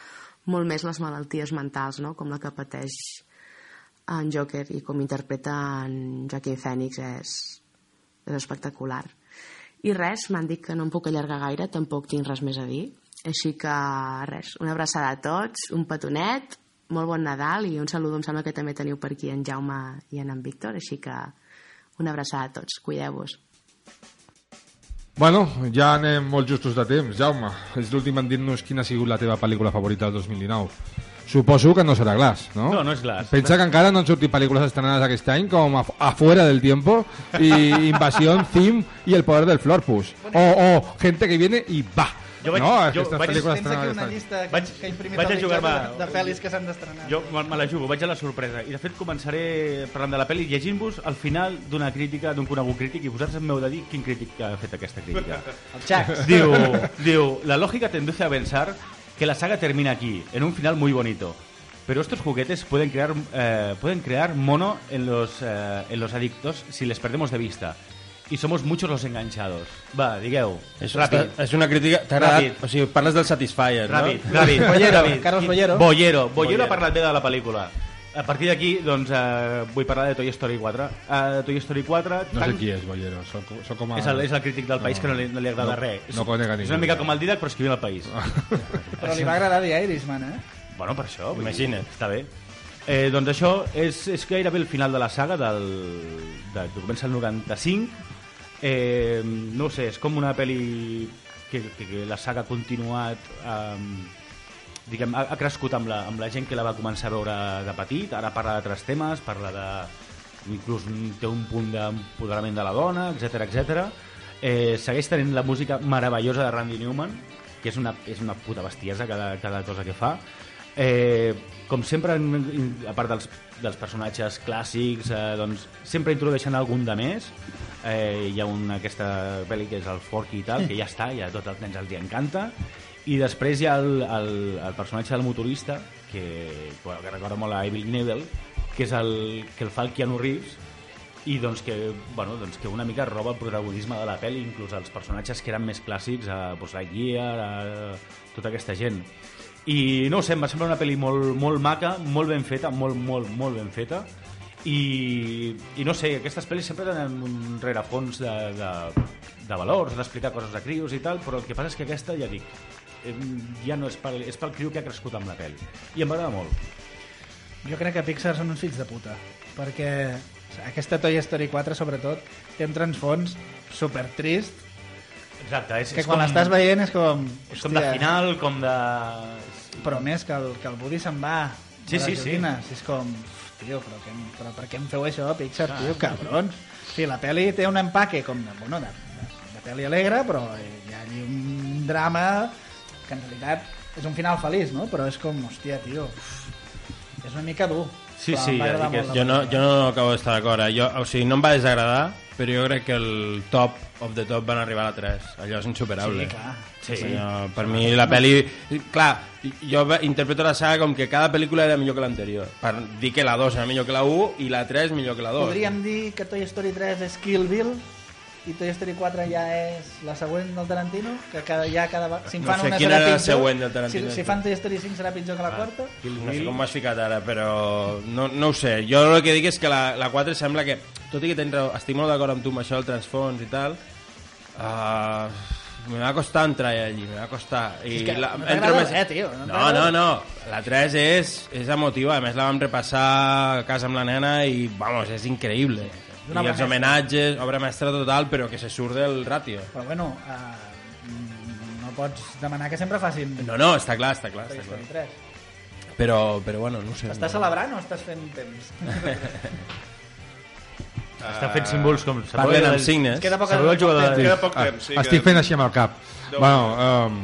molt més les malalties mentals, no? com la que pateix en Joker i com interpreta en Joaquin Phoenix és, és espectacular. I res, m'han dit que no em puc allargar gaire, tampoc tinc res més a dir. Així que res, una abraçada a tots, un petonet, molt bon Nadal i un saludo, em sembla que també teniu per aquí en Jaume i en, en Víctor, així que una abraçada a tots, cuideu-vos. Bueno, ja anem molt justos de temps. Jaume, és l'últim en dir-nos quina ha sigut la teva pel·lícula favorita del 2019. Suposo que no serà Glass, no? No, no és Glass. Pensa que encara no han sortit pel·lícules estrenades aquest any com Af- Afuera del Tiempo i Invasión, Theme i El Poder del Florpus. O, o Gente que viene i va. Jo vaig- no, jo vaig- Tens aquí estrenades una llista que, Vaig- que imprimit vaig a jugar-me- de, de pel·lis que s'han d'estrenar. Jo me, me la jugo, vaig a la sorpresa. I de fet començaré parlant de la pel·li llegint-vos al final d'una crítica, d'un conegut crític, i vosaltres m'heu de dir quin crític ha fet aquesta crítica. El Chacs. diu, diu, la lógica te induce a pensar que la saga termina aquí, en un final muy bonito. Pero estos juguetes pueden crear, eh, pueden crear mono en los, eh, en los adictos si les perdemos de vista. Y somos muchos los enganchados. Va, digueu. És, ràpid. és una crítica... T'ha agradat? Ràpid. O sigui, parles del Satisfyer, Ràpid, no? ràpid. Bollero, ràpid. Carlos Bollero. Bollero. Bollero Bollero. ha parlat bé de la pel·lícula. A partir d'aquí, doncs, eh, vull parlar de Toy Story 4. Uh, Toy Story 4... No sé tan- qui és, Bollero. Soc, soc com a... És el, és el crític del país que no li, no li agrada no- res. no conec a és ningú. una mica com el Didac, però escrivint al país. Però li va agradar The Irishman, eh? Bueno, per això. vull dir, Imagina't. Està bé. Eh, doncs això és, és gairebé el final de la saga del, de, comença el 95 eh, no sé, és com una pel·li que, que, que la saga ha continuat eh, diguem, ha, ha crescut amb la, amb la gent que la va començar a veure de petit ara parla d'altres temes, parla de inclús té un punt d'empoderament de la dona, etc etc. Eh, segueix tenint la música meravellosa de Randy Newman que és una, és una puta bestiesa cada, cada cosa que fa eh, com sempre a part dels, dels personatges clàssics eh, doncs sempre introdueixen algun de més eh, hi ha una, aquesta pel·li que és el Forky i tal que ja està, ja tots els nens els encanta i després hi ha el, el, el personatge del motorista que, que recorda molt a Evil Knievel que és el que el fa el Keanu Reeves i doncs que, bueno, doncs que una mica roba el protagonisme de la pel·li, inclús els personatges que eren més clàssics, a pues, Lightyear, a tota aquesta gent. I no ho sé, em va semblar una pel·li molt, molt maca, molt ben feta, molt, molt, molt ben feta, i, i no sé, aquestes pel·lis sempre tenen un rerefons de, de, de valors, d'explicar coses de crios i tal, però el que passa és que aquesta, ja dic, ja no és pel, és pel criu que ha crescut amb la pel·li. I em va agradar molt. Jo crec que Pixar són uns fills de puta, perquè aquesta Toy Story 4, sobretot, té un transfons super trist, Exacte, és, que és quan com, l'estàs veient és com... és com de final, com de... Però més que el, que el Woody se'n va Sí, sí, sí. És com... Tio, però, que, però per què em feu això, Pixar, tio, cabrons? Sí, la pel·li té un empaque com de, bueno, de, de, de pel·li alegre, però hi ha allí un drama que en realitat és un final feliç, no? Però és com, hòstia, tio, és una mica dur. Sí, sí, ja Jo no, jo no acabo d'estar d'acord. eh? Jo, o sigui, no em va desagradar, però jo crec que el top of the top van arribar a la 3. Allò és insuperable. Sí, clar. Sí. Allò, per mi la pel·li... Clar, jo interpreto la saga com que cada pel·lícula era millor que l'anterior. Per dir que la 2 era millor que la 1 i la 3 millor que la 2. Podríem dir que Toy Story 3 és Kill Bill i Toy Story 4 ja és la següent del Tarantino, que cada, ja cada... Si en No fan sé una quina serà era la pitjor. següent del Tarantino, Si, si fan Toy Story 5 serà pitjor que la quarta. No sé com m'has ficat ara, però no, no ho sé. Jo el que dic és que la, la 4 sembla que, tot i que tens raó, estic molt d'acord amb tu amb això del transfons i tal, uh, me va costar entrar allí, me va costar. I És que la, no entro t'agrada res, tio, no No, no, no, la 3 és, és emotiva, a més la vam repassar a casa amb la nena i, vamos, és increïble. I els mestra. homenatges, obra mestra total, però que se surt del ràtio. Però bueno, uh, no pots demanar que sempre facin No, no, està clar, està clar, està clar. 3. Però, però bueno, no ho sé. Estàs celebrant o estàs fent temps? Està fent símbols com... Parlen amb signes. Es queda poc- el jugador poc de... Queda poc Ah, temps, sí. estic fent així amb el cap. Déu Bueno, um,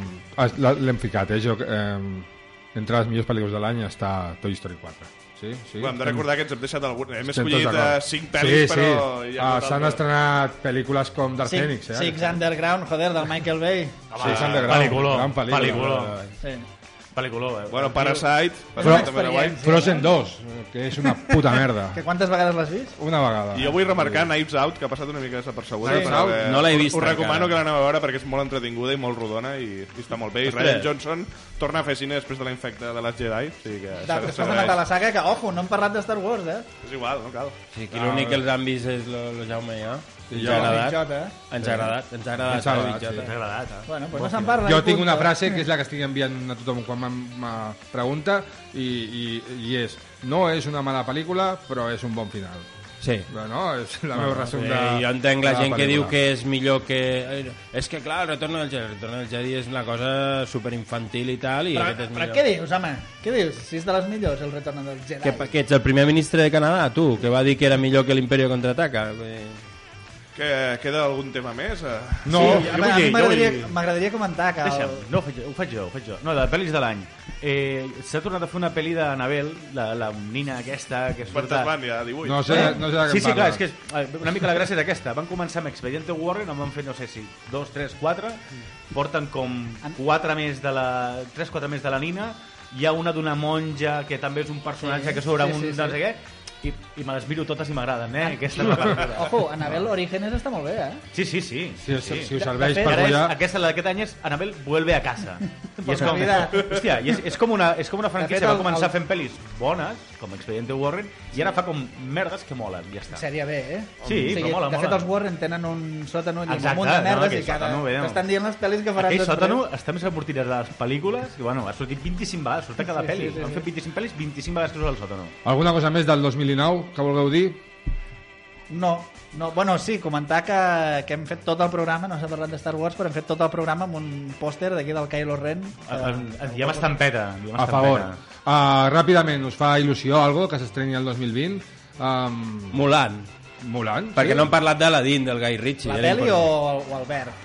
l'hem ficat, eh? Jo, um, entre les millors pel·lícules de l'any està Toy Story 4. Sí, sí. Bueno, hem de recordar que ens hem deixat algun... Hem Estem escollit uh, 5 pel·lis, sí, però... Sí, hi ha Ah, S'han estrenat pel·lícules com Dark Six, Phoenix, eh? Six Underground, joder, del Michael Bay. Sí, Underground, Pel·lícula, gran pel·lícula. pel·lícula. Sí. Pel·lículó, eh? Bueno, Parasite, Però- Parasite també era guai. Frozen 2, que és una puta merda. Que quantes vegades l'has vist? Una vegada. I jo vull remarcar Knives Out, que ha passat una mica desapercebuda. Knives però Out? que No l'he vist Us recomano que l'aneu a veure perquè és molt entretinguda i molt rodona i, i està molt bé. I. Ryan Johnson torna a fer cine després de la infecta de les Jedi. O sigui que De, després de la saga, que, ojo, no hem parlat de Star Wars, eh? És igual, no cal. Sí, aquí l'únic que els han vist és lo, lo Jaume jo. Ens jo. ha agradat. Jota. Ens ha agradat, ens ha agradat. Ens ha agradat, Jota. T'ha agradat, eh? Bueno, pues no se'n parla. Jo tinc una frase que és la que estic enviant a tothom quan me pregunta i, i, i és no és una mala pel·lícula però és un bon final Sí. bueno, és la meva resum de jo entenc la de gent que diu que és millor que... eh, És que, clar, el retorn del Jedi, el retorn del Jedi és una cosa superinfantil i tal, i Però, aquest és però millor. què dius, home? Què dius? Si és de les millors, el retorn del Jedi. Que, que ets el primer ministre de Canadà, tu, que va dir que era millor que l'Imperio contraataca. Vull dir, Que queda algun tema més? Eh? no, Sí, jo vull dir, m'agradaria comentar que... Deixa'm, El... no, ho faig, jo, ho faig jo, ho faig jo. No, de pel·lis de l'any. Eh, S'ha tornat a fer una pel·li d'Anabel, la, la nina aquesta que surt... Quantes a- van ja? 18? no sé, no sé de què Sí, sí, clar, és que és, eh, una mica la gràcia és aquesta. Van començar amb Expediente Warren, en van fer, no sé si, dos, tres, quatre, porten com quatre més de la... tres, quatre més de la nina, hi ha una d'una monja que també és un personatge Sí, que sobre sí, un sí, sí. no sé què, i, i me les miro totes i m'agraden, eh? Aquesta és la. Ojo, Anabel Orígenes està molt bé, eh? Sí, sí, sí. si, si, si us serveix per Ara és, aquesta, la d'aquest any és Anabel vuelve a casa. I és com, hòstia, i és, és, com una, és com una franquícia fet, que el- va començar el- fent pel·lis bones, com Expediente Warren, i ara fa com merdes que molen, ja està. Sèrie B, eh? Sí, però mola, De fet, els Warren tenen un sòtano i un Exacte, munt de no, merdes aquell i cada... sòtano, bé, no. T'estan dient les pel·lis que faran Aquell després. sòtano està més avortit de les pel·lícules, que bueno, ha sortit 25 vegades, surt a cada Sí, pel·li. sí, sí, Han sí. fet 25 pel·lis, 25 vegades que surt al sòtano. alguna cosa més del 2019 que vulgueu dir? No, no, bueno, sí, comentar que, que hem fet tot el programa, no s'ha parlat de Star Wars, però hem fet tot el programa amb un pòster d'aquí del Kylo Ren. En, en, en diem estampeta. a favor uh, ràpidament us fa il·lusió algo que s'estreni el 2020 um, Mulan. Mulan Perquè sí? no hem parlat d'Aladín, del Guy Ritchie. La pel·li o, o el verd?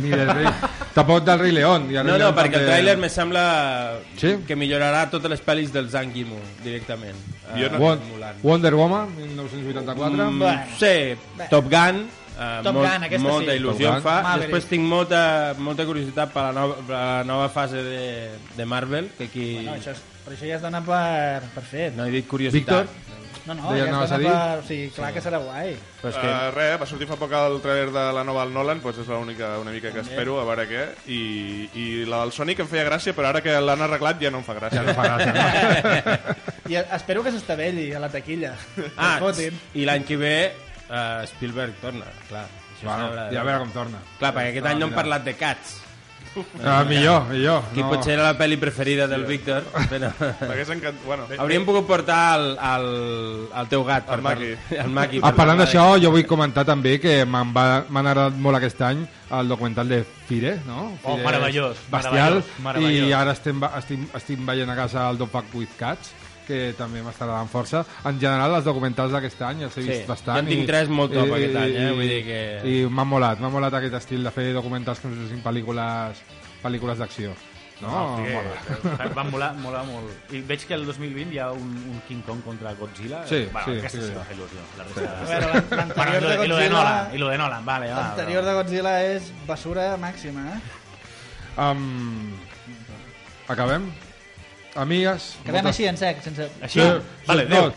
ni del rei tampoc del rei León i el No, Rei no, León perquè el tràiler me sembla Sí? que millorarà totes les pel·lis del Zhang Yimou directament. Jo no- Won- Mulan. Wonder Woman 1984 Mm, Bueno. sí, Bé. Top Gun, eh, Top molt, Gun, aquesta molta sí. il·lusió Top em fa. Maverick. Després tinc molta, molta curiositat per la nova, per la nova fase de, de Marvel, que aquí No, això, és, però això ja es dona per, per fet. no he dit curiositat. Víctor? No, no, Deia, ja es dona dir? per... O sigui, clar que serà guai. Però és que... Uh, res, va sortir fa poc el trailer de la nova del Nolan, doncs és l'única una mica que espero, a veure què. I, I la del Sonic em feia gràcia, però ara que l'han arreglat ja no em fa gràcia. Ja no fa gràcia. I espero que s'estavelli a la taquilla. ah, i l'any que ve uh, Spielberg torna, clar. Bueno, ja a veure. com torna Clar, perquè aquest any no hem parlat de Cats. Ah, millor, millor Que no. potser era la pel·li preferida del Víctor, però... M'hagués encantat... Bueno, Hauríem pogut portar el, el, el teu gat. per El Maki. El Maki. Ah, parlant d'això, jo vull comentar també que m'han agradat molt aquest any el documental de Fire, no? Oh, Fire meravellós, és Bestial, meravellós, meravellós. i ara estem, estim, estic veient a casa el Don't Fuck With Cats, que també m'està agradant força. En general, els documentals d'aquest any els he Sí, vist bastant. jo en tinc tres molt top aquest any, eh? Vull dir que- I m'ha molat, m'ha molat aquest estil de fer documentals que no siguin pel·lícules, pel·lícules d'acció. No, No, mola. que van molar, molar molt. I veig que el 2020 hi ha un, un King Kong contra Godzilla. Sí, bueno, sí, aquesta sí, sí, sí. va fer il·lusió. La resta... A veure, l'an- l'anterior Bueno, de i lo de Godzilla- Nolan, i lo de Nolan, vale, va. L'anterior de Godzilla és basura màxima, eh? Um, acabem? Amigues? Acabem moltes- així, en sec, sense... Així? Sí, vale, no, adéu.